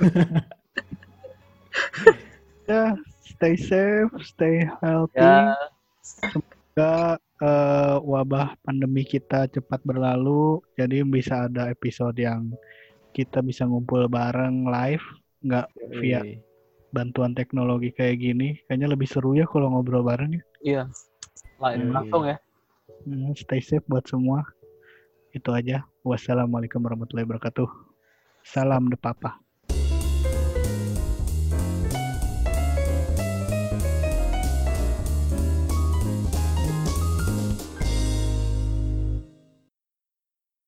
ya stay safe, stay healthy. Ya, Semoga eh, wabah pandemi kita cepat berlalu. Jadi bisa ada episode yang kita bisa ngumpul bareng live, nggak via bantuan teknologi kayak gini. Kayaknya lebih seru ya kalau ngobrol bareng ya. iya. Live Hmm. langsung ya. Hmm, stay safe buat semua. Itu aja. Wassalamualaikum warahmatullahi wabarakatuh. Salam de papa.